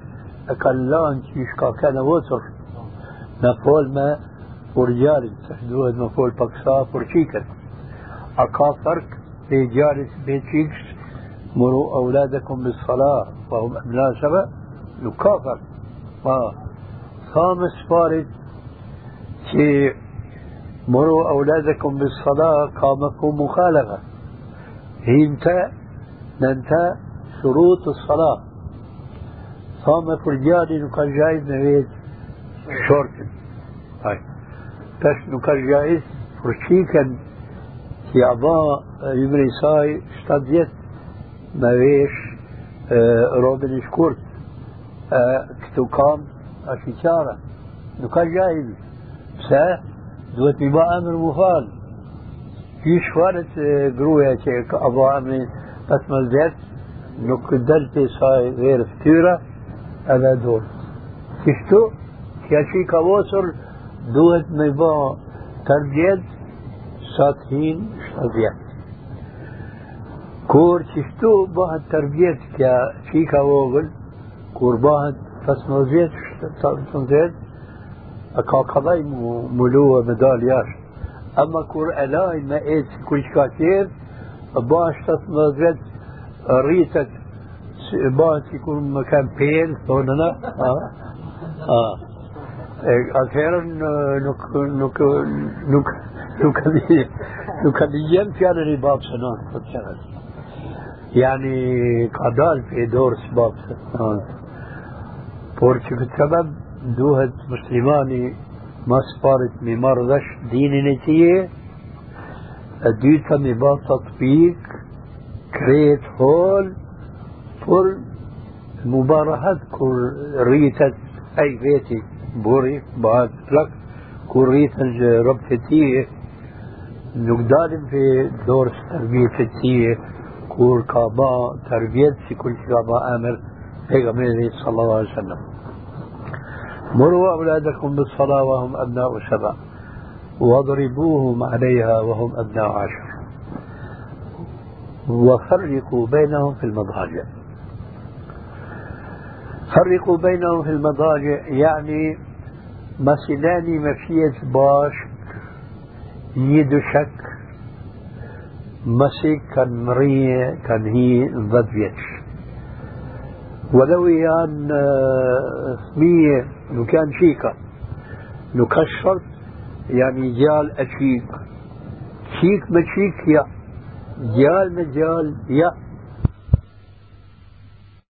أكلان تيشكا كان وتر نقول ما ورجال تحدوه نقول بكسا فرشيكا أكا فرق في جالس بيتشيكس مروا أولادكم بالصلاة. وهم أبناء سبع نكافر آه. خامس فارد في مروا أولادكم بالصلاة. قامكم مخالفة. هينتا ننتا شروط الصلاة. صام فرجاني نكال جايز نويت شورت. هاي بس نكال جايز فرشيكا في أبا يمري ساي اشتديت نويش آه روبن شكورت. آه كتو كام أشيشارة. نكال جايز بسا دوت بما أمر مفال. في شوارت قروية أبا me ba tërbjet sa të hinë 7 vjetë. Kur qështu bëhet tërbjet kja që i ka vogël, kur bëhet 15 vjetë, 17 vjetë, a ka kadaj mu mulua me dalë jashtë. Ama kur e lajnë me e që kuj shka bëhet 17 vjetë, ريتك بات يكون مكان بيل هنا آه. آه. أخيرا نك نك نك نك نكليم في على سنان تشتغل يعني قدال في دور سباب سنان بورتي بالسبب دوهت مسلماني ما سبارت مي مرضش ديني نتيه اديتها مي تطبيق كريت هول فول مبارهات كل ريتت أي بيتي بوري بعد لك كل ريتت ربطتي نقدالم في دور تربية فتية كل كابا تربية في كل كابا آمر پیغمبر صلى الله عليه وسلم مروا أولادكم بالصلاة وهم أبناء سبع واضربوهم عليها وهم أبناء عشر. وفرقوا بينهم في المضاجع. فرقوا بينهم في المضاجع يعني مسلاني مفيت باش يدو شك مسك كان مرية كان هي ضديتش ولو يان مية لو كان شيكا لو كشرت يعني جال أشيك. شيك ما شيك يا. جال مجال يا.